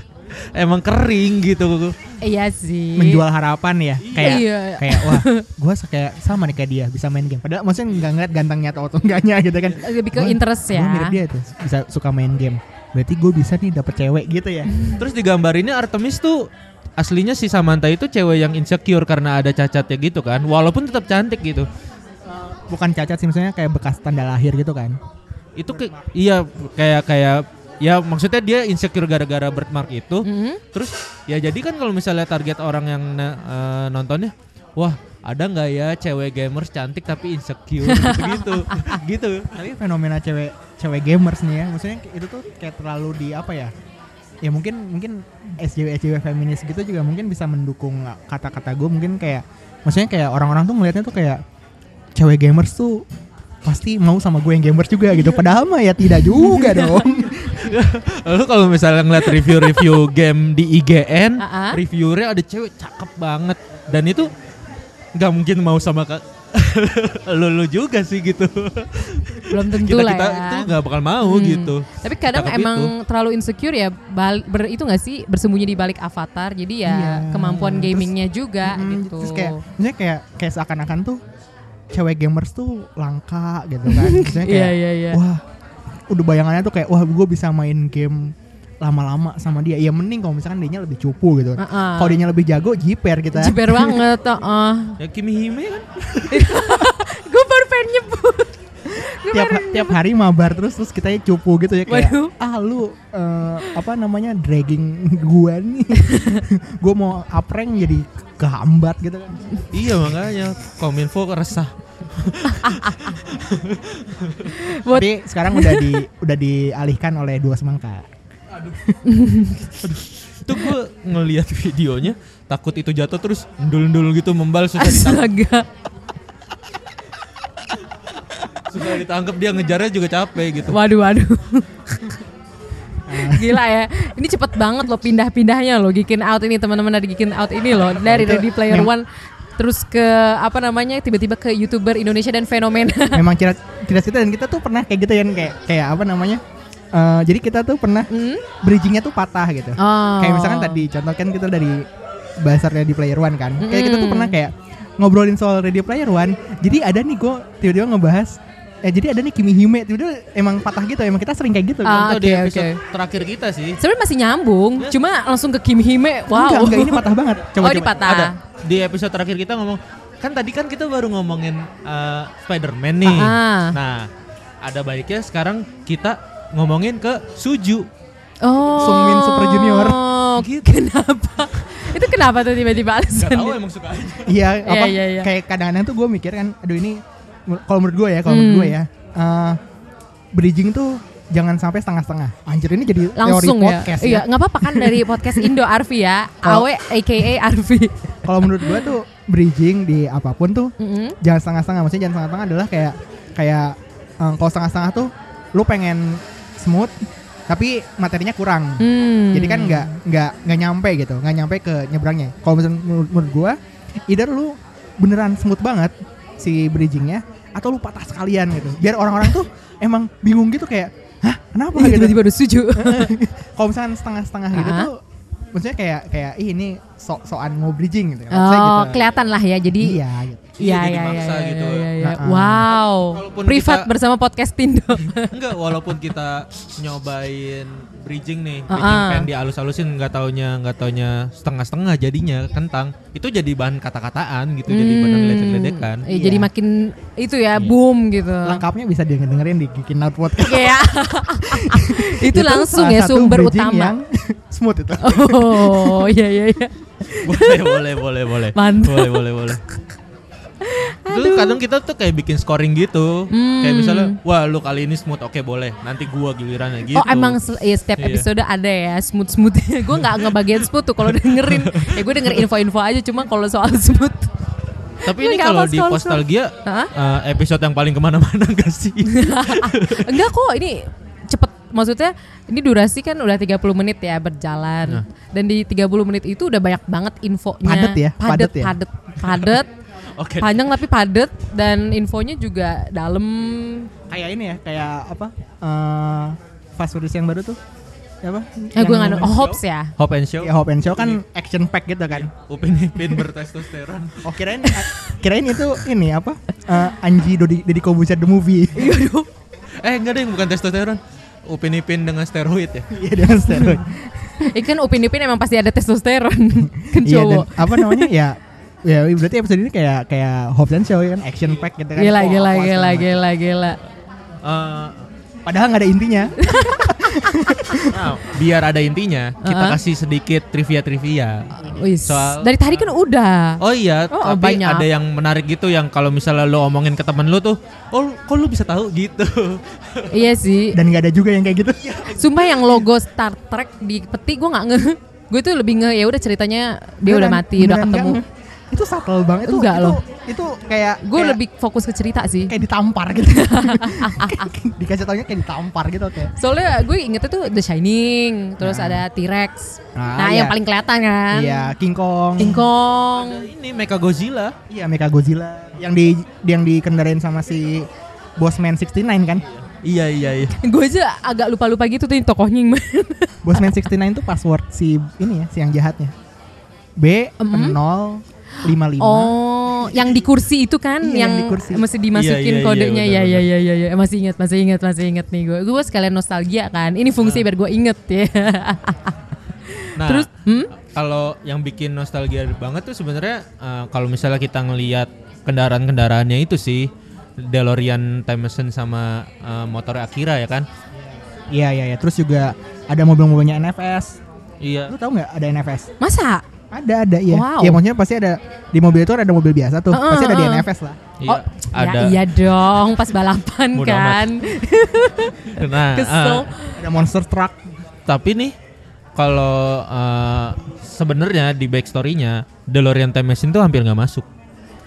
*laughs* emang kering gitu. iya sih Menjual harapan ya. Kayak Iya. kayak wah, *laughs* gue kayak sama nih kayak dia bisa main game. Padahal maksudnya nggak ngeliat gantengnya atau atau enggaknya *laughs* gitu kan. lebih ke Gua- interest ya Gue mirip dia tuh bisa suka main game. Berarti gue bisa nih dapet cewek gitu ya. Terus digambarinnya Artemis tuh aslinya si Samantha itu cewek yang insecure karena ada cacatnya gitu kan, walaupun tetap cantik gitu. Bukan cacat sih maksudnya kayak bekas tanda lahir gitu kan. itu ke, iya kayak kayak ya maksudnya dia insecure gara-gara birthmark itu Mm-mm. terus ya jadi kan kalau misalnya target orang yang eh, nontonnya wah ada nggak ya cewek gamers cantik tapi insecure *laughs* gitu gitu gitu Tapi fenomena cewek cewek gamers nih ya, maksudnya itu tuh kayak terlalu di apa ya? Ya mungkin mungkin SJW SJW feminis gitu juga mungkin bisa mendukung kata-kata gue mungkin kayak maksudnya kayak orang-orang tuh ngelihatnya tuh kayak cewek gamers tuh pasti mau sama gue yang gamers juga gitu. Padahal mah ya tidak juga *laughs* dong. Lalu kalau misalnya ngeliat review-review game di IGN, Ah, ah. reviewernya ada cewek cakep banget dan itu nggak mungkin mau sama kak *laughs* lu, lu juga sih gitu. Belum tentu kita lah kita ya. itu nggak bakal mau Hmm. gitu. Tapi kadang Cakep emang itu. terlalu insecure ya bal- ber, itu nggak sih bersembunyi di balik avatar. Jadi ya Iya. kemampuan Terus- gamingnya juga Mm, gitu. Terus kayak maksudnya kayak kayak seakan-akan tuh cewek gamers tuh langka gitu kan. *laughs* Maksudnya kayak Iya iya iya. wah udah bayangannya tuh kayak wah gue bisa main game lama-lama sama dia. Ya mending kalau misalkan dia lebih cupu gitu. Heeh. Kalau dia lebih jago jiper kita. Jiper banget, heeh. Ya Kimi Hime kan *laughs* Gue baru pengen nyebut. Gua tiap baru- tiap hari mabar terus terus kita cupu gitu ya kayak Waduh. ah lu eh, apa namanya dragging *laughs* gua nih. *laughs* gua mau up rank jadi kehambat gitu kan. iya makanya Kominfo resah. Tapi sekarang udah di udah dialihkan oleh dua semangka. *laughs* Itu gue ngelihat videonya takut itu jatuh terus ndul-ndul gitu membal susah ditangkap, Astaga. susah ditangkap dia ngejarnya juga capek gitu. Waduh waduh. Gila ya. Ini cepet banget loh pindah-pindahnya loh Geekin Out ini teman-teman dari Geekin Out ini loh dari Itu Ready Player One terus ke apa namanya tiba-tiba ke youtuber Indonesia dan fenomena Memang kira kita dan kita tuh pernah kayak gitu ya kayak kayak apa namanya? Eh, jadi kita tuh pernah Hmm? bridgingnya tuh patah gitu. Oh. Kayak misalkan tadi contoh kan kita dari bahasa Ready Player One kan. Kayak kita tuh Mm. pernah kayak ngobrolin soal Ready Player One. Jadi ada nih gue tiba-tiba ngebahas eh jadi ada nih Kimi Hime tiba-tiba emang patah gitu emang kita sering kayak gitu Ah, kan. Itu di episode oke. terakhir kita sih. Sebenarnya masih nyambung, cuma langsung ke Kim Hime. Wow. Enggak, enggak ini patah banget. *laughs* Coba oh, ini coba. patah. Ada di episode terakhir kita ngomong kan tadi kan kita baru ngomongin eh, Spider-Man nih. Ah. Nah, ada baiknya sekarang kita ngomongin ke Suju. Oh. Sungmin Super Junior. *laughs* Gitu. Kenapa? itu kenapa tuh tiba-tiba Gak tahu emang suka aja. Iya, apa iya, iya. kayak kadang-kadang tuh gue mikir kan, aduh ini kalau menurut gue ya, kalau Hmm. menurut gue ya, eh, bridging tuh jangan sampai setengah-setengah. Anjir ini jadi Langsung teori ya. podcast Iya, ya. nggak apa-apa kan dari podcast Indo Arfi ya. Awe aka Arfi. Kalau menurut gue tuh bridging di apa pun tuh Mm-mm. jangan setengah-setengah. Maksudnya jangan setengah-setengah adalah kayak kayak eh, kalau setengah-setengah tuh lu pengen smooth tapi materinya kurang. Hmm. Jadi kan nggak nggak nggak nyampe gitu, nggak nyampe ke nyebrangnya. Kalau misalnya menurut, menurut gua, either lu beneran smooth banget si bridgingnya, atau lu patah sekalian gitu. Biar orang-orang tuh *laughs* emang bingung gitu kayak, hah kenapa Iya, gitu? tiba-tiba udah setuju. *laughs* Kalau misalnya setengah-setengah gitu tuh, maksudnya kayak kayak ih ini sok-sokan mau bridging gitu. oh, Maksudnya gitu. kelihatan lah ya. Jadi Iya gitu. Iya, Iya, jadi iya, maksa iya, gitu. iya, iya. Nah, Wow. Walaupun Privat kita- bersama podcast Tindo. *laughs* Enggak, walaupun kita nyobain bridging nih, Ah, bridging ah. pen dialus-alusin nggak taunya nggak taunya setengah-setengah jadinya kentang. Itu jadi bahan kata-kataan gitu, jadi bahan ledek-ledekan. Eh, Iya. Jadi makin itu ya Iya. boom gitu. Lengkapnya bisa dengerin di Geekin Out Podcast. Iya. *laughs* itu langsung salah ya sumber utama. yang *laughs* smooth itu. Oh, iya iya iya. Boleh, boleh, boleh, boleh. Mantap. Boleh, boleh, boleh. Itu kadang kita tuh kayak bikin scoring gitu. Hmm. Kayak misalnya, wah lu kali ini smooth, oke boleh. Nanti gua gilirannya gitu. Oh emang ya, setiap Iya. episode ada ya smooth smoothnya. gue nggak ngebagian smooth tuh kalau dengerin. ya gue denger info-info aja. Cuma kalau soal smooth. Tapi ini kalau di. Postalgia Hah? eh, episode yang paling ke mana-mana *laughs* gak sih? *laughs* Enggak kok ini. Maksudnya ini durasi kan udah 30 menit ya berjalan. Nah. Dan di 30 menit itu udah banyak banget infonya. Padet ya, Padet, padet ya. padet, padet. *laughs* Oke. Panjang tapi padet dan infonya juga dalam. kayak ini ya, kayak apa? eh fast food yang baru tuh. Apa? Eh gue nggak oh, Hops ya. Hop and show. Ya Hope and Show kan action pack gitu kan. Upin Ipin bertestosteron. *laughs* Oh kirain kirain itu ini apa? Eh, Anji Dodi Deddy Kobuzer the movie. eh enggak deh bukan testosteron. Upin Ipin dengan steroid ya. Iya dengan steroid. *laughs* Ikan Upin Ipin emang pasti ada testosteron. *laughs* kan Iya dan cowok. apa namanya ya ya berarti episode ini kayak kayak Hope and Show ya kan action pack gitu kan. Gila, gila, gila, gila, gila. Eh, Padahal nggak ada intinya. Nah, biar ada intinya, kita Uh-uh. kasih sedikit trivia-trivia. Wis. Soal- Dari tadi kan udah. Oh iya, Oh, tapi banyak. ada yang menarik gitu yang kalau misalnya lo omongin ke temen lo tuh, oh kok lu bisa tahu gitu. Iya sih. Dan nggak ada juga yang kayak gitu. Sumpah yang logo Star Trek di peti gue nggak nge. Gue tuh lebih nge ya udah ceritanya dia udah Beneran- mati, udah ketemu. nggak? Itu subtle banget. Itu, Enggak itu, loh. Itu kayak Gue kayak- lebih fokus ke cerita sih. kayak ditampar gitu. *laughs* Dikasih taunya kayak ditampar gitu kayak. Soalnya gue ingetnya tuh The Shining, terus Nah. ada T-Rex. Ah, nah, iya. yang paling kelihatan kan. Iya, King Kong. King Kong. Ini Mecha Godzilla. Iya, Mecha Godzilla yang di yang dikendarain sama si Bossman 69 kan. Iya iya iya. *laughs* gue aja agak lupa-lupa gitu tuh tokohnya yang mana. Bossman 69 tuh password si ini ya, si yang jahatnya. B Mhm. 055. Oh, yang di kursi itu kan, Iya, yang, yang di kursi. mesti dimasukin Iya, iya, iya, kodenya. benar, ya, ya, ya, ya, ya, masih ingat, masih ingat, masih ingat nih gue. Gue sekalian nostalgia kan. Ini fungsi biar gue inget ya. Nah, Terus, hmm? kalau yang bikin nostalgia banget tuh sebenarnya eh, kalau misalnya kita ngelihat kendaraan-kendaraannya itu sih DeLorean Time Machine sama eh, motor Akira ya kan? Iya, iya, iya. Terus juga ada mobil-mobilnya NFS. Iya. Lu tahu nggak ada NFS? Masa? Ada, ada, iya. Wow. Ya maksudnya pasti ada di mobil itu ada mobil biasa tuh. Heeh, pasti ada di heeh. NFS lah. Iya, oh, ada. Ya iya dong, pas balapan kan. *laughs* Nah, Kesel. eh, Ada monster truck. tapi nih kalau eh, sebenarnya di backstory-nya DeLorean Time Machine tuh hampir nggak masuk.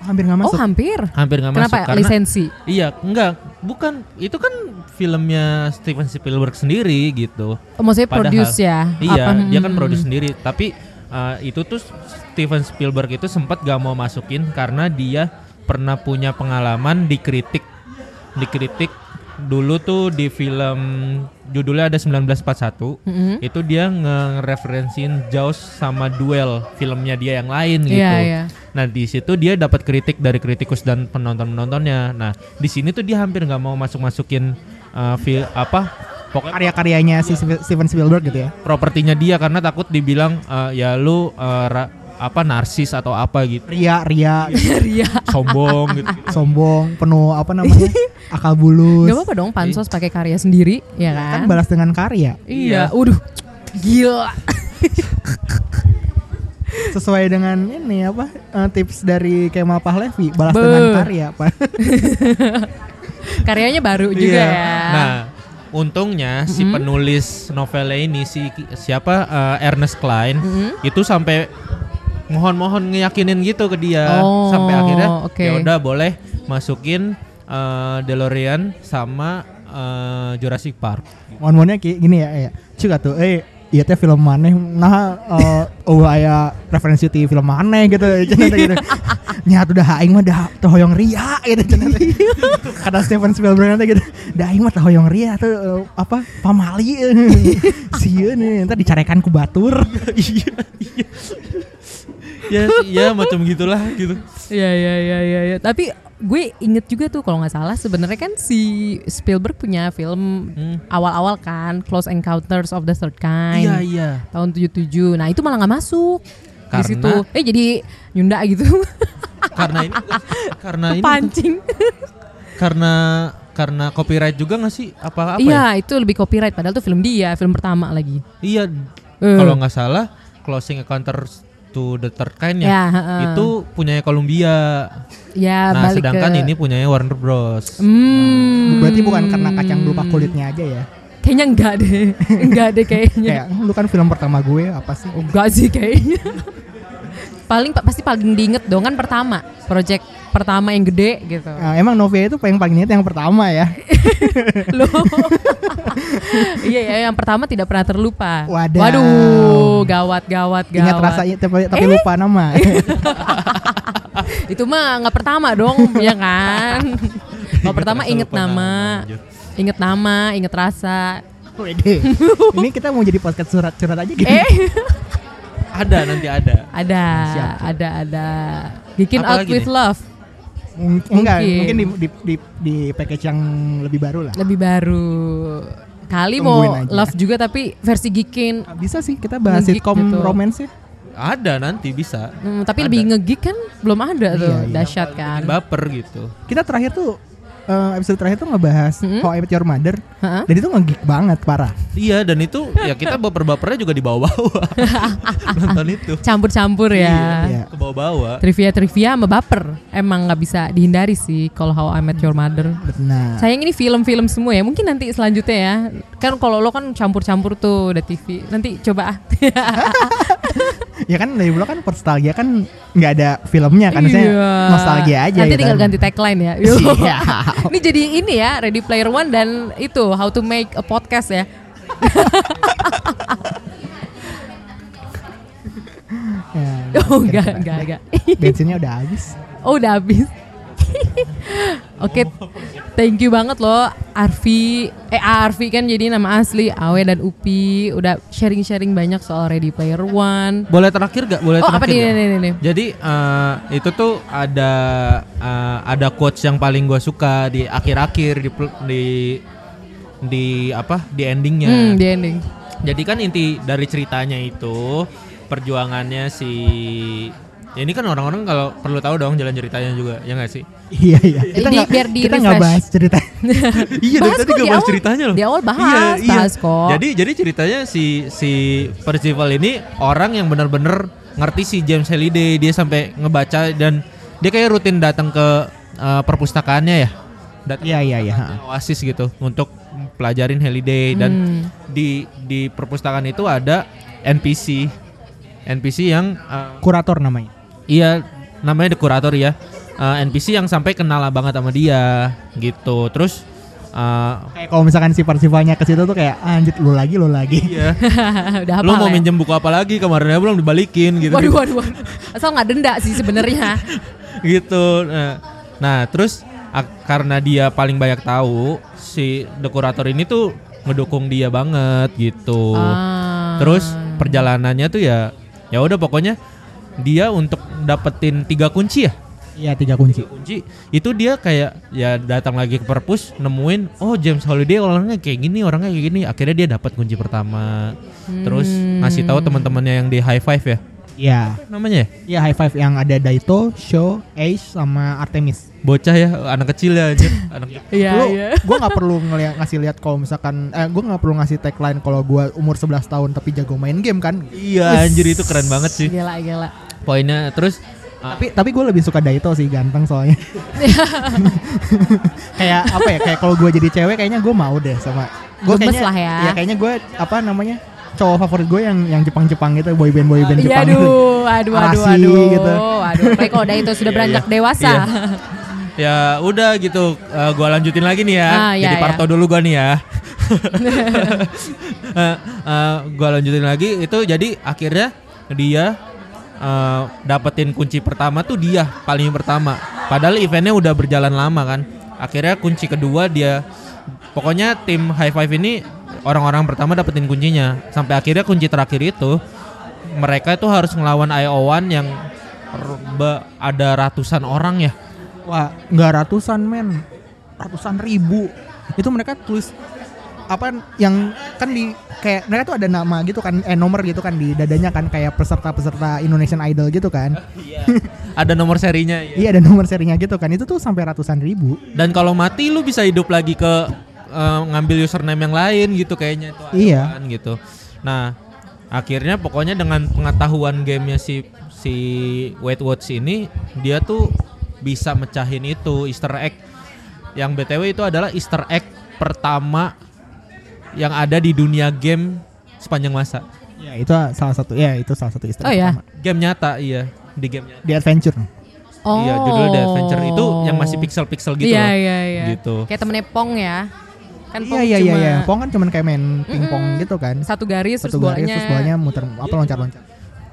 Hampir nggak Oh, masuk. hampir. Hampir nggak Kenapa? masuk karena Lisensi. Iya, enggak, bukan. Itu kan filmnya Steven Spielberg sendiri gitu. Oh, maksudnya Padahal- produce ya? Iya, Apa? dia kan Hmm. produce sendiri. Tapi uh, itu tuh Steven Spielberg itu sempat gak mau masukin karena dia pernah punya pengalaman dikritik, dikritik dulu tuh di film judulnya ada 1941. Mm-mm. Itu dia ngereferensiin Jaws sama Duel filmnya dia yang lain gitu. Iya, iya. Nah di situ dia dapat kritik dari kritikus dan penonton-penontonnya. Nah di sini tuh dia hampir nggak mau masuk-masukin uh, fil apa pokoknya Karya-karyanya si Steven Spielberg gitu ya. propertinya dia karena takut dibilang uh, ya lu uh, ra- apa narsis atau apa gitu Ria, Ria, *laughs* Ria. sombong gitu. *laughs* sombong, penuh apa namanya? *laughs* akal bulus. Gak apa-apa dong pansos pakai karya sendiri, ya kan? Kan balas dengan karya. Iya, udah gila. Sesuai dengan ini apa? eh, tips dari Kemal Pahlevi, balas Be. dengan karya, Pak. Karyanya baru juga Iya. ya. Nah untungnya si Mm-hmm. penulis novelnya ini si siapa uh, Ernest Klein Mm-hmm. itu sampai mohon-mohon ngeyakinin gitu ke dia Oh, sampai akhirnya oke. ya udah boleh masukin uh, DeLorean sama uh, Jurassic Park. Mohon-mohonnya kayak gini ya, ya. Cuk tuh, eh iya teh film mana nah eh, oh aya referensi ti film mana gitu cenah teh gitu. *laughs* Nya tuh dah aing mah dah hoyong ria gitu. *laughs* Kata Steven Spielberg nanti gitu. Dah aing mah hoyong ria tuh eh, apa pamali *laughs* sieun nih entar dicarekan ku batur. Iya, iya. ya, ya macam gitulah gitu. Iya iya iya iya. Ya. Tapi gue inget juga tuh kalau nggak salah sebenarnya kan si Spielberg punya film Hmm. awal-awal kan Close Encounters of the Third Kind Iya, iya. tahun 77. Nah itu malah nggak masuk di Karena- situ. Eh jadi nyunda gitu. *laughs* Karena ini karena ini Pancing. *laughs* karena karena copyright juga nggak sih apa apa ya? Iya itu lebih copyright padahal tuh film dia film pertama lagi. Iya, Eh. kalau nggak salah Closing Encounters to the Third Kind ya, Ya, heeh. itu punyanya Columbia. Ya nah, balik sedangkan ke. ini punyanya Warner Bros. Hmm. Berarti bukan karena kacang lupa kulitnya aja ya. Kayaknya enggak deh. *laughs* enggak deh kayaknya. Kayak lu kan film pertama gue apa sih? Oh, enggak sih kayaknya. Paling pasti paling diinget dong kan pertama project pertama yang gede gitu. Nah, emang Novia itu yang paling inget yang pertama ya. *laughs* Loh. *laughs* iya ya yang pertama tidak pernah terlupa. Wadaw. Waduh, gawat gawat gawat. Ingat rasanya tapi, tapi Eh. lupa nama. *laughs* Itu mah nggak pertama dong, ya kan? Kalau pertama inget nama, nama, inget nama, inget rasa. Wede. Ini kita mau jadi podcast surat-surat aja gitu. Eh, Ada nanti ada. ada, Siap. ada, ada. Bikin Apa out with nih? love. Mung- Enggak, Mungkin. mungkin di, di, di, di package yang lebih baru lah. lebih baru. Kali Tungguin mau aja. love juga tapi versi gikin. Bisa sih kita bahas sitcom gitu. romance ya. Ada nanti bisa. Hmm, tapi Ada. lebih ngegeek kan belum ada tuh, Iya, iya. dahsyat kan. Bikin baper gitu. Kita terakhir tuh eh, episode terakhir tuh ngebahas Mm-mm. How I Met Your Mother Heeh. dan itu nge-geek banget parah. Iya dan itu ya kita *laughs* baper-bapernya juga di bawah-bawah *laughs* nonton itu. Campur-campur ya. Iya. Ke bawah-bawah. Trivia-trivia sama baper emang nggak bisa dihindari sih kalau How I Met Your Mother. Nah, Sayang ini film-film semua ya. Mungkin nanti selanjutnya ya. Kan kalau lo kan campur-campur tuh udah TV. Nanti coba ah. *laughs* ya kan dari dulu kan nostalgia kan nggak ada filmnya kan, saya Iya. nostalgia aja. Nanti gitu tinggal kan. ganti tagline ya. *laughs* Siap. ini jadi ini ya Ready Player One dan itu How to Make a Podcast ya. *laughs* Ya, Oh enggak kira-kira. enggak enggak. Bensinnya udah habis. Oh udah habis. *laughs* Oke, thank you banget loh Arfi. Eh Arfi kan jadi nama asli Awe dan Upi udah sharing-sharing banyak soal Ready Player One. Boleh terakhir gak? Boleh Oh apa terakhir nggak? nih nih nih. Jadi eh, itu tuh ada eh, ada quotes yang paling gue suka di akhir-akhir di di di apa di endingnya. Hmm, di ending. Jadi kan inti dari ceritanya itu perjuangannya si ya ini kan orang-orang kalau perlu tahu dong jalan ceritanya juga ya nggak sih? Iya iya. Kita Di- nggak biar di kita nggak refresh. bahas cerita. *laughs* iya Bahas kok di awal. ceritanya loh. Di awal bahas, bahas kok. Jadi jadi ceritanya si si Percival ini orang yang benar-benar ngerti si James Halliday dia sampai ngebaca dan dia kayak rutin datang ke eh, perpustakaannya ya. Datang Iya iya iya. Oasis gitu untuk pelajarin Halliday dan Hmm. di di perpustakaan itu ada NPC NPC yang eh, Kurator namanya. Iya namanya the kurator ya Eh, NPC yang sampai kenal banget sama dia gitu terus eh, Kayak kalau misalkan si Parsifalnya ke situ tuh kayak "Ah, anjir lu lagi lu lagi. iya *laughs* udah apa lu mau minjem buku apa lagi kemarinnya belum dibalikin gitu Waduh, waduh, waduh. Asal nggak denda sih sebenarnya. *laughs* gitu nah, nah terus karena dia paling banyak tahu si the kurator ini tuh ngedukung dia banget gitu Ah. terus perjalanannya tuh ya ya udah pokoknya dia untuk dapetin tiga kunci ya? Iya tiga kunci. kunci. Itu dia kayak ya datang lagi ke perpus nemuin oh James Holiday orangnya kayak gini orangnya kayak gini. Akhirnya dia dapat kunci pertama. Terus ngasih tahu teman-temannya yang di high five ya? Iya. namanya? Ya Iya high five yang ada Daito, Sho, Ace sama Artemis. Bocah ya anak kecil ya anjir anak *laughs* Iya, iya. gue nggak perlu ngeliat ngasih lihat kalau misalkan eh gue nggak perlu ngasih tagline kalau gue umur 11 tahun tapi jago main game kan. iya anjir itu keren banget sih Gila, gila. poinnya terus ah, Tapi tapi gue lebih suka Daito sih ganteng soalnya. *laughs* kayak apa ya? Kayak kalau gue jadi cewek kayaknya gue mau deh sama. Gue Gemes kayaknya lah ya. Iya kayaknya gue apa namanya? cowok favorit gue yang yang Jepang-Jepang gitu, boyband boyband Iya, Jepang gitu. aduh, aduh, *laughs* aduh, Arasi aduh, gitu. aduh. Apalagi kalau udah itu sudah Iya, beranjak iya. dewasa. Iya. ya udah gitu. Eh, gua lanjutin lagi nih ya. Ah, iya, jadi iya. parto dulu gua nih ya. *laughs* Eh, eh, gua lanjutin lagi. Itu jadi akhirnya dia eh, dapetin kunci pertama tuh dia paling pertama. Padahal eventnya udah berjalan lama kan. Akhirnya kunci kedua dia pokoknya tim high five ini orang-orang pertama dapetin kuncinya. Sampai akhirnya kunci terakhir itu mereka itu harus ngelawan IO1 yang ada ratusan orang ya Wah, nggak ratusan men, ratusan ribu. Itu mereka tulis apa yang kan di kayak mereka tuh ada nama gitu kan, eh nomor gitu kan di dadanya kan kayak peserta-peserta Indonesian Idol gitu kan. ada nomor serinya ya. Iya ada nomor serinya gitu kan. Itu tuh sampai ratusan ribu. Dan kalau mati lu bisa hidup lagi ke eh, ngambil username yang lain gitu kayaknya itu. Iya. kan, gitu. Nah, akhirnya pokoknya dengan pengetahuan gamenya si si Wait Watch ini dia tuh bisa mecahin itu Easter egg. Yang BTW itu adalah Easter egg pertama yang ada di dunia game sepanjang masa. Ya itu salah satu ya itu salah satu istilah Oh, ya? pertama. Game nyata iya, di game nyata. Di adventure. Oh. Iya, judulnya The Adventure itu yang masih pixel-pixel gitu Iya, loh. iya, iya. Gitu. Kayak temennya Pong ya. Kan Pong Iya iya iya cuma iya. Pong kan cuman kayak main pingpong Mm-mm. gitu kan. satu garis Satu terus garis bolanya. terus bolanya muter apa loncat-loncat.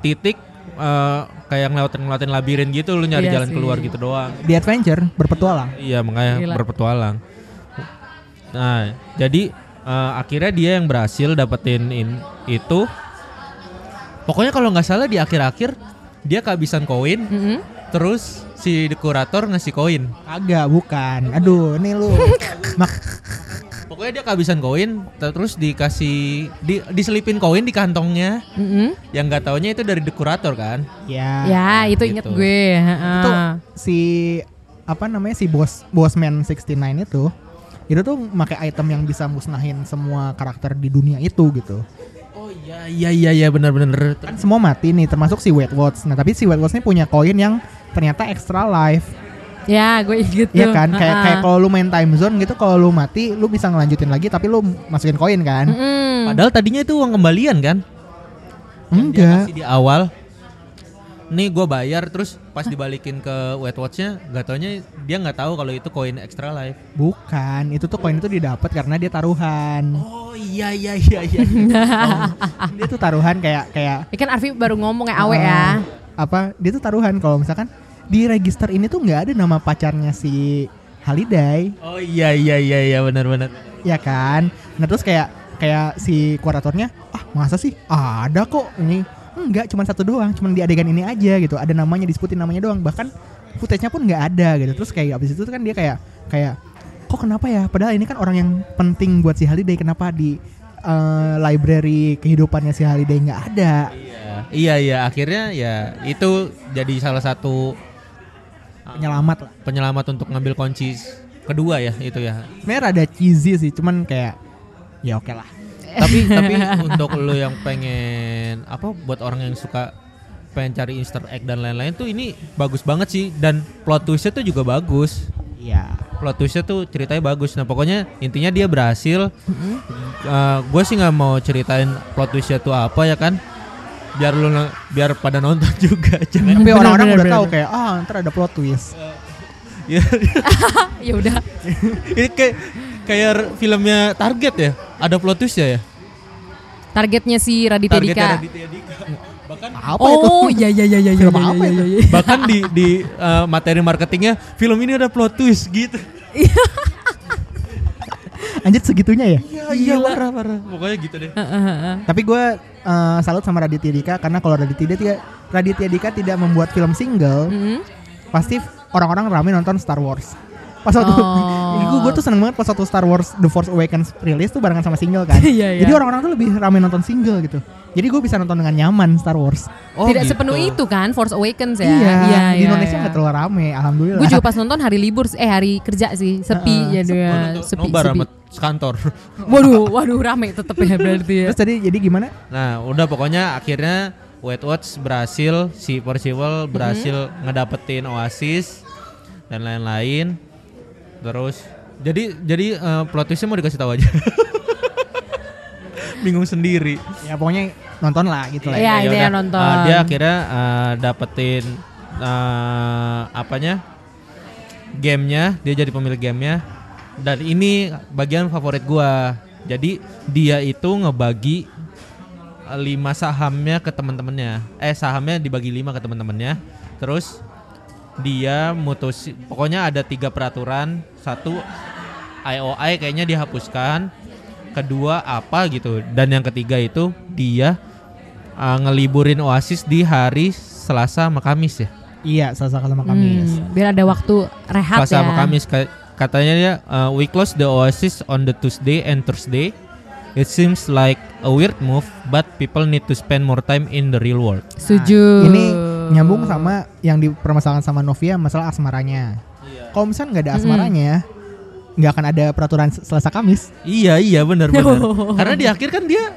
titik eh, kayak ngelewatin ngelewatin labirin gitu lu nyari Iya jalan sih. keluar gitu doang Di adventure berpetualang. iya makanya Gila. berpetualang nah jadi eh, akhirnya dia yang berhasil dapetin in- itu pokoknya kalau nggak salah di akhir-akhir dia kehabisan koin Mm-mm. terus si dekorator ngasih koin Agak bukan. Aduh, ini lu. Mak *laughs* pokoknya dia kehabisan koin terus dikasih di, diselipin koin di kantongnya Mm-mm. yang nggak taunya itu dari dekorator kan ya. Ya, itu inget gitu. gue. Itu heeh. si apa namanya si bos Bossman 69 itu itu tuh pakai item yang bisa musnahin semua karakter di dunia itu gitu. Oh iya iya iya iya benar benar. Kan semua mati nih termasuk si Wet Watch. Nah, tapi si Wet Watch ini punya koin yang ternyata extra life. Ya, gue inget Iya kan? Kayak Ah. kayak kalau lu main time zone gitu kalau lu mati lu bisa ngelanjutin lagi tapi lu masukin koin kan? Mm-mm. Padahal tadinya itu uang kembalian kan? Enggak. kasih di awal. Nih gue bayar terus pas dibalikin ke Wet Watch-nya gak taunya dia nggak tahu kalau itu koin extra life. Bukan, itu tuh koin itu didapat karena dia taruhan. Oh iya iya iya iya. *laughs* dia tuh taruhan kayak kayak Ya kan Arfi baru ngomong ya awe eh, ya. Apa? Dia tuh taruhan kalau misalkan di register ini tuh nggak ada nama pacarnya si Haliday, oh iya iya iya iya benar benar. ya kan? Nah terus kayak kayak si kuratornya, ah masa sih ada kok ini enggak cuma satu doang, cuma di adegan ini aja gitu, ada namanya disebutin namanya doang, bahkan footage-nya pun nggak ada gitu. Terus kayak abis itu kan dia kayak kayak kok kenapa ya? Padahal ini kan orang yang penting buat si Haliday, kenapa di eh, library kehidupannya si Haliday nggak ada? Iya iya iya akhirnya ya itu jadi salah satu Penyelamat lah. penyelamat untuk ngambil kunci kedua ya itu ya. Sebenarnya rada cheesy sih, cuman kayak ya oke lah. tapi tapi untuk lo yang pengen apa buat orang yang suka pengen cari Easter egg dan lain-lain tuh ini bagus banget sih dan plot twistnya tuh juga bagus Iya. plot twistnya tuh ceritanya bagus nah pokoknya intinya dia berhasil gue sih nggak mau ceritain plot twistnya tuh apa ya kan biar lu biar pada nonton *laughs* juga jangan Tapi orang-orang udah bener, tahu bener. kayak ah ntar ada plot twist. *laughs* ya *laughs* ya udah. ini kayak kayak filmnya Target ya ada plot twist ya ya Targetnya si Raditya Dika. Targetnya Raditya Dika bahkan Apa itu? Oh, iya iya iya iya iya Film iya, apa iya, itu? iya, iya. bahkan di di uh, materi marketingnya film ini ada plot twist gitu Anjir segitunya ya? iya parah parah pokoknya gitu deh Tapi gue eh, salut sama Raditya Dika karena kalau Raditya Dika Raditya Dika tidak membuat film single, Mm-mm. pasti orang-orang rame nonton Star Wars. Pas waktu Oh. *laughs* gue tuh seneng banget pas waktu Star Wars The Force Awakens rilis tuh barengan sama single kan. *laughs* Iya, iya. Jadi orang-orang tuh lebih rame nonton single gitu. Jadi gue bisa nonton dengan nyaman Star Wars. Tidak gitu. sepenuh itu kan Force Awakens ya. iya, di Indonesia nggak terlalu rame, alhamdulillah. Gue juga *laughs* pas nonton hari libur, eh hari kerja sih, sepi ya dia, sepi, nobar sepi. sama kantor *laughs* Waduh, waduh rame tetep ya berarti ya. Terus tadi jadi gimana? nah udah pokoknya akhirnya White Watch berhasil si Percival berhasil ngedapetin Oasis dan lain-lain terus jadi jadi eh, plot twistnya mau dikasih tahu aja *laughs* bingung sendiri Ya pokoknya nonton lah gitu lah. Iya, Ya yang nonton. Ah, dia akhirnya ah, dapetin ah, apanya? Gamenya, dia jadi pemilik gamenya. Dan ini bagian favorit gua. Jadi dia itu ngebagi lima sahamnya ke teman-temannya. Eh sahamnya dibagi lima ke teman-temannya. Terus dia mutus pokoknya ada tiga peraturan satu IOI kayaknya dihapuskan kedua apa gitu dan yang ketiga itu dia uh, ngeliburin Oasis di hari Selasa sama Kamis ya Iya, Selasa sama Kamis. Hmm, biar ada waktu rehat Selasa ya. sama Kamis Ka- katanya dia uh, we close the Oasis on the Tuesday and Thursday it seems like a weird move but people need to spend more time in the real world Setuju. Ini nyambung sama yang dipermasalahkan sama Novia masalah asmaranya. Kalau misalnya nggak ada asmaranya, nggak akan ada peraturan Selasa Kamis. Iya iya benar benar. *laughs* Karena di akhir kan dia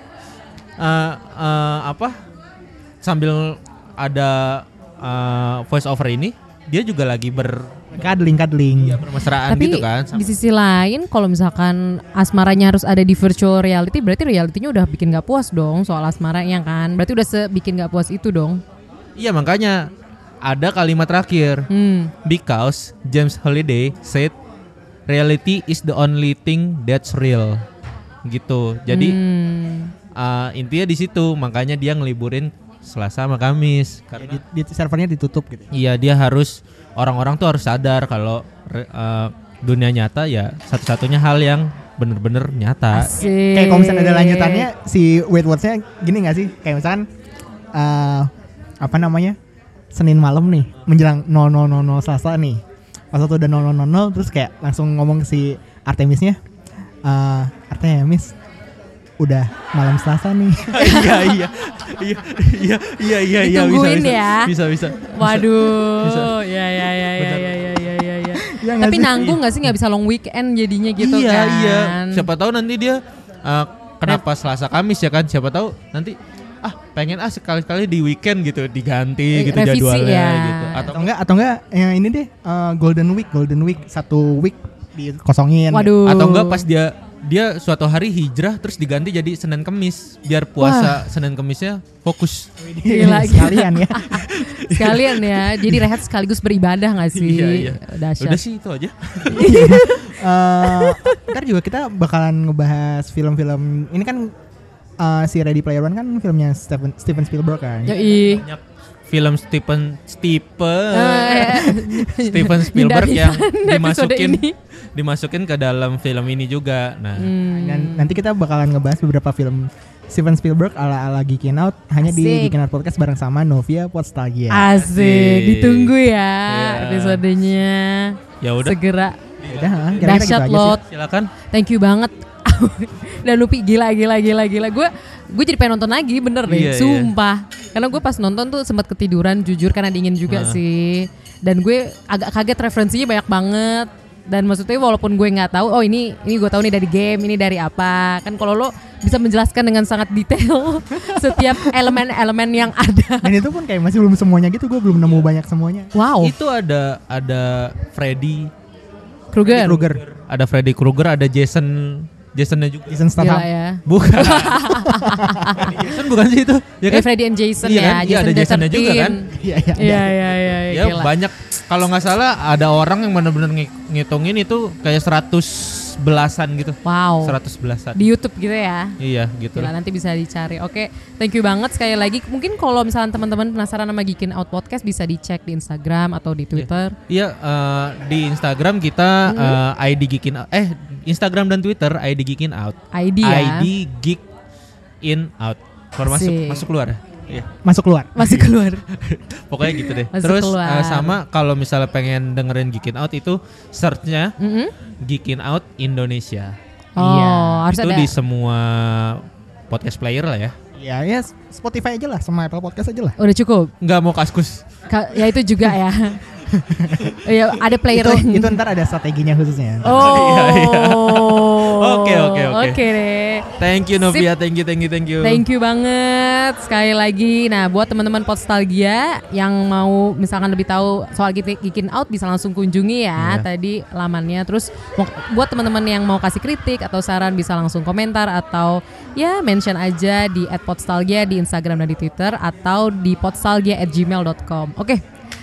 uh, uh, apa sambil ada uh, voice over ini dia juga lagi ber Kadling, kadling. ya, bermesraan Tapi gitu kan. di sisi lain kalau misalkan asmaranya harus ada di virtual reality berarti realitinya udah bikin gak puas dong soal asmaranya kan. Berarti udah sebikin gak puas itu dong. Iya makanya ada kalimat terakhir Hmm. because James Holiday said reality is the only thing that's real gitu. Jadi Hmm. uh, intinya di situ makanya dia ngeliburin Selasa sama Kamis karena Di, di servernya ditutup gitu. Iya dia harus orang-orang tuh harus sadar kalau eh, dunia nyata ya satu-satunya hal yang bener-bener nyata. Asik. Kayak kalau misalnya ada lanjutannya si wait words-nya gini nggak sih? Kayak misalkan eh apa namanya? Senin malam nih menjelang 0000 Selasa nih. Pas waktu udah 0000 terus kayak langsung ngomong ke si Artemisnya eh Artemis udah malam Selasa nih. *laughs* Iya iya iya iya iya iya iya bisa bisa ya. bisa bisa. Waduh. Bisa. Ya ya ya ya Benar. ya ya ya ya. ya. Iya nggak Tapi sih? nanggung gak sih nggak bisa long weekend jadinya gitu iya, kan? Iya, Siapa tahu nanti dia uh, kenapa Selasa Kamis ya kan? Siapa tahu nanti pengen ah sekali-kali di weekend gitu diganti Eh, gitu revisi jadwalnya ya. gitu. Atau atau enggak atau enggak ya ini deh eh, golden week golden week satu week dikosongin Waduh. atau enggak pas dia dia suatu hari hijrah terus diganti jadi Senin Kemis biar puasa Senin Kemisnya fokus. *laughs* Gila, sekalian ya Sekalian ya, jadi rehat sekaligus beribadah gak sih? Iya, iya. Dahsyat. Udah sih itu aja. Eh, ntar juga kita bakalan ngebahas film-film ini kan eh, si Ready Player One kan filmnya Steven Steven Spielberg kan Yoi. Banyak film Stephen Stephen Eh, *laughs* Steven Spielberg yang dimasukin ini. dimasukin ke dalam film ini juga. Nah, Hmm. dan nanti kita bakalan ngebahas beberapa film Steven Spielberg ala ala Geekin Out hanya di. Geekin Out podcast bareng sama Novia Podstalgia. Asik, Asik. ditunggu ya Iya. episodenya. ya udah Segera. Udah, ah, kira-kira gitu Dahsyat lot. sih. silakan. Thank you banget. *laughs* Dan Lupi gila gila gila gila. Gue gue jadi pengen nonton lagi bener deh. Iya, iya. sumpah. Karena gue pas nonton tuh sempat ketiduran jujur karena dingin juga Nah. sih. Dan gue agak kaget referensinya banyak banget. Dan maksudnya walaupun gue nggak tahu oh ini ini gue tahu nih dari game ini dari apa. Kan kalau lo bisa menjelaskan dengan sangat detail *laughs* setiap elemen-elemen yang ada. Dan itu pun kayak masih belum semuanya gitu, gue belum nemu banyak semuanya. wow. Itu ada ada Freddy, Kruger Kruger, ada Freddy Krueger, ada Jason Jasonnya juga. Jason gila Statham. ya Bukan. *laughs* Jason bukan sih itu? Ya Eh, kan? Freddy and Jason Iya ya kan? Iya, ada Jasonnya juga kan? Iya, iya. Iya iya iya Ya gila. banyak kalau nggak salah ada orang yang benar-benar ngi- ngitungin itu kayak 100 belasan gitu. Wow. 100 belasan. Di YouTube gitu ya. Iya gitu. Gila nanti bisa dicari. Oke, thank you banget sekali lagi. Mungkin kalau misalnya teman-teman penasaran sama Geekin Out Podcast bisa dicek di Instagram atau di Twitter. Iya eh, di Instagram kita eh, ID Out. Eh Instagram dan Twitter ID Geekin Out. ID ya. ID Geek In Out. Keluar masuk masuk keluar. Iya. Masuk keluar. Masih keluar. *laughs* Pokoknya gitu deh. Masuk Terus keluar. eh, sama kalau misalnya pengen dengerin Geekin Out itu searchnya Mm-mm. Geekin Out Indonesia. Oh, Iya, harus itu ada. di semua podcast player lah ya. Iya, ya Spotify aja lah, sama Apple Podcast aja lah. Udah cukup. Nggak mau kaskus. Ka- ya itu juga ya. *laughs* Iya, ada player Itu, lain. itu ntar ada strateginya khususnya. Oh. *laughs* Iya, iya. Oke, oke, oke. Oke deh. Thank you Novia, thank you, thank you, thank you. Thank you banget sekali lagi. Nah, buat teman-teman Podstalgia yang mau misalkan lebih tahu soal Geek- Geekin Out bisa langsung kunjungi ya Iya. tadi lamannya. Terus buat teman-teman yang mau kasih kritik atau saran bisa langsung komentar atau ya mention aja di @podstalgia di Instagram dan di Twitter atau di podstalgia@gmail.com. Oke.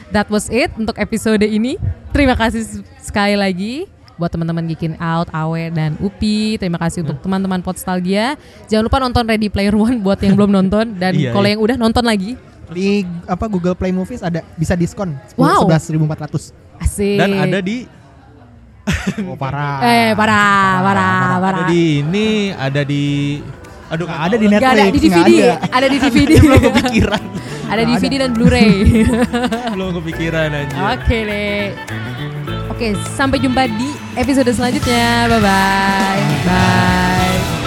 That was it untuk episode ini. Terima kasih sekali lagi buat teman-teman Geekin Out, Awe dan Upi. Terima kasih untuk teman-teman Podstalgia. Jangan lupa nonton Ready Player One *laughs* buat yang belum nonton dan Iya, kalau iya. yang udah nonton lagi. Di apa Google Play Movies ada bisa diskon Wow. 11.400. Asik. Dan ada di Oh, parah. *laughs* eh parah, parah, parah. ada di ini, ada di Aduh, nggak ada di. Netflix. Gak ada di DVD, ada. ada di DVD. *laughs* belum kepikiran. ada DVD dan Blu-ray. belum kepikiran aja. Oke deh. Oke, sampai jumpa di episode selanjutnya. Bye bye. Bye.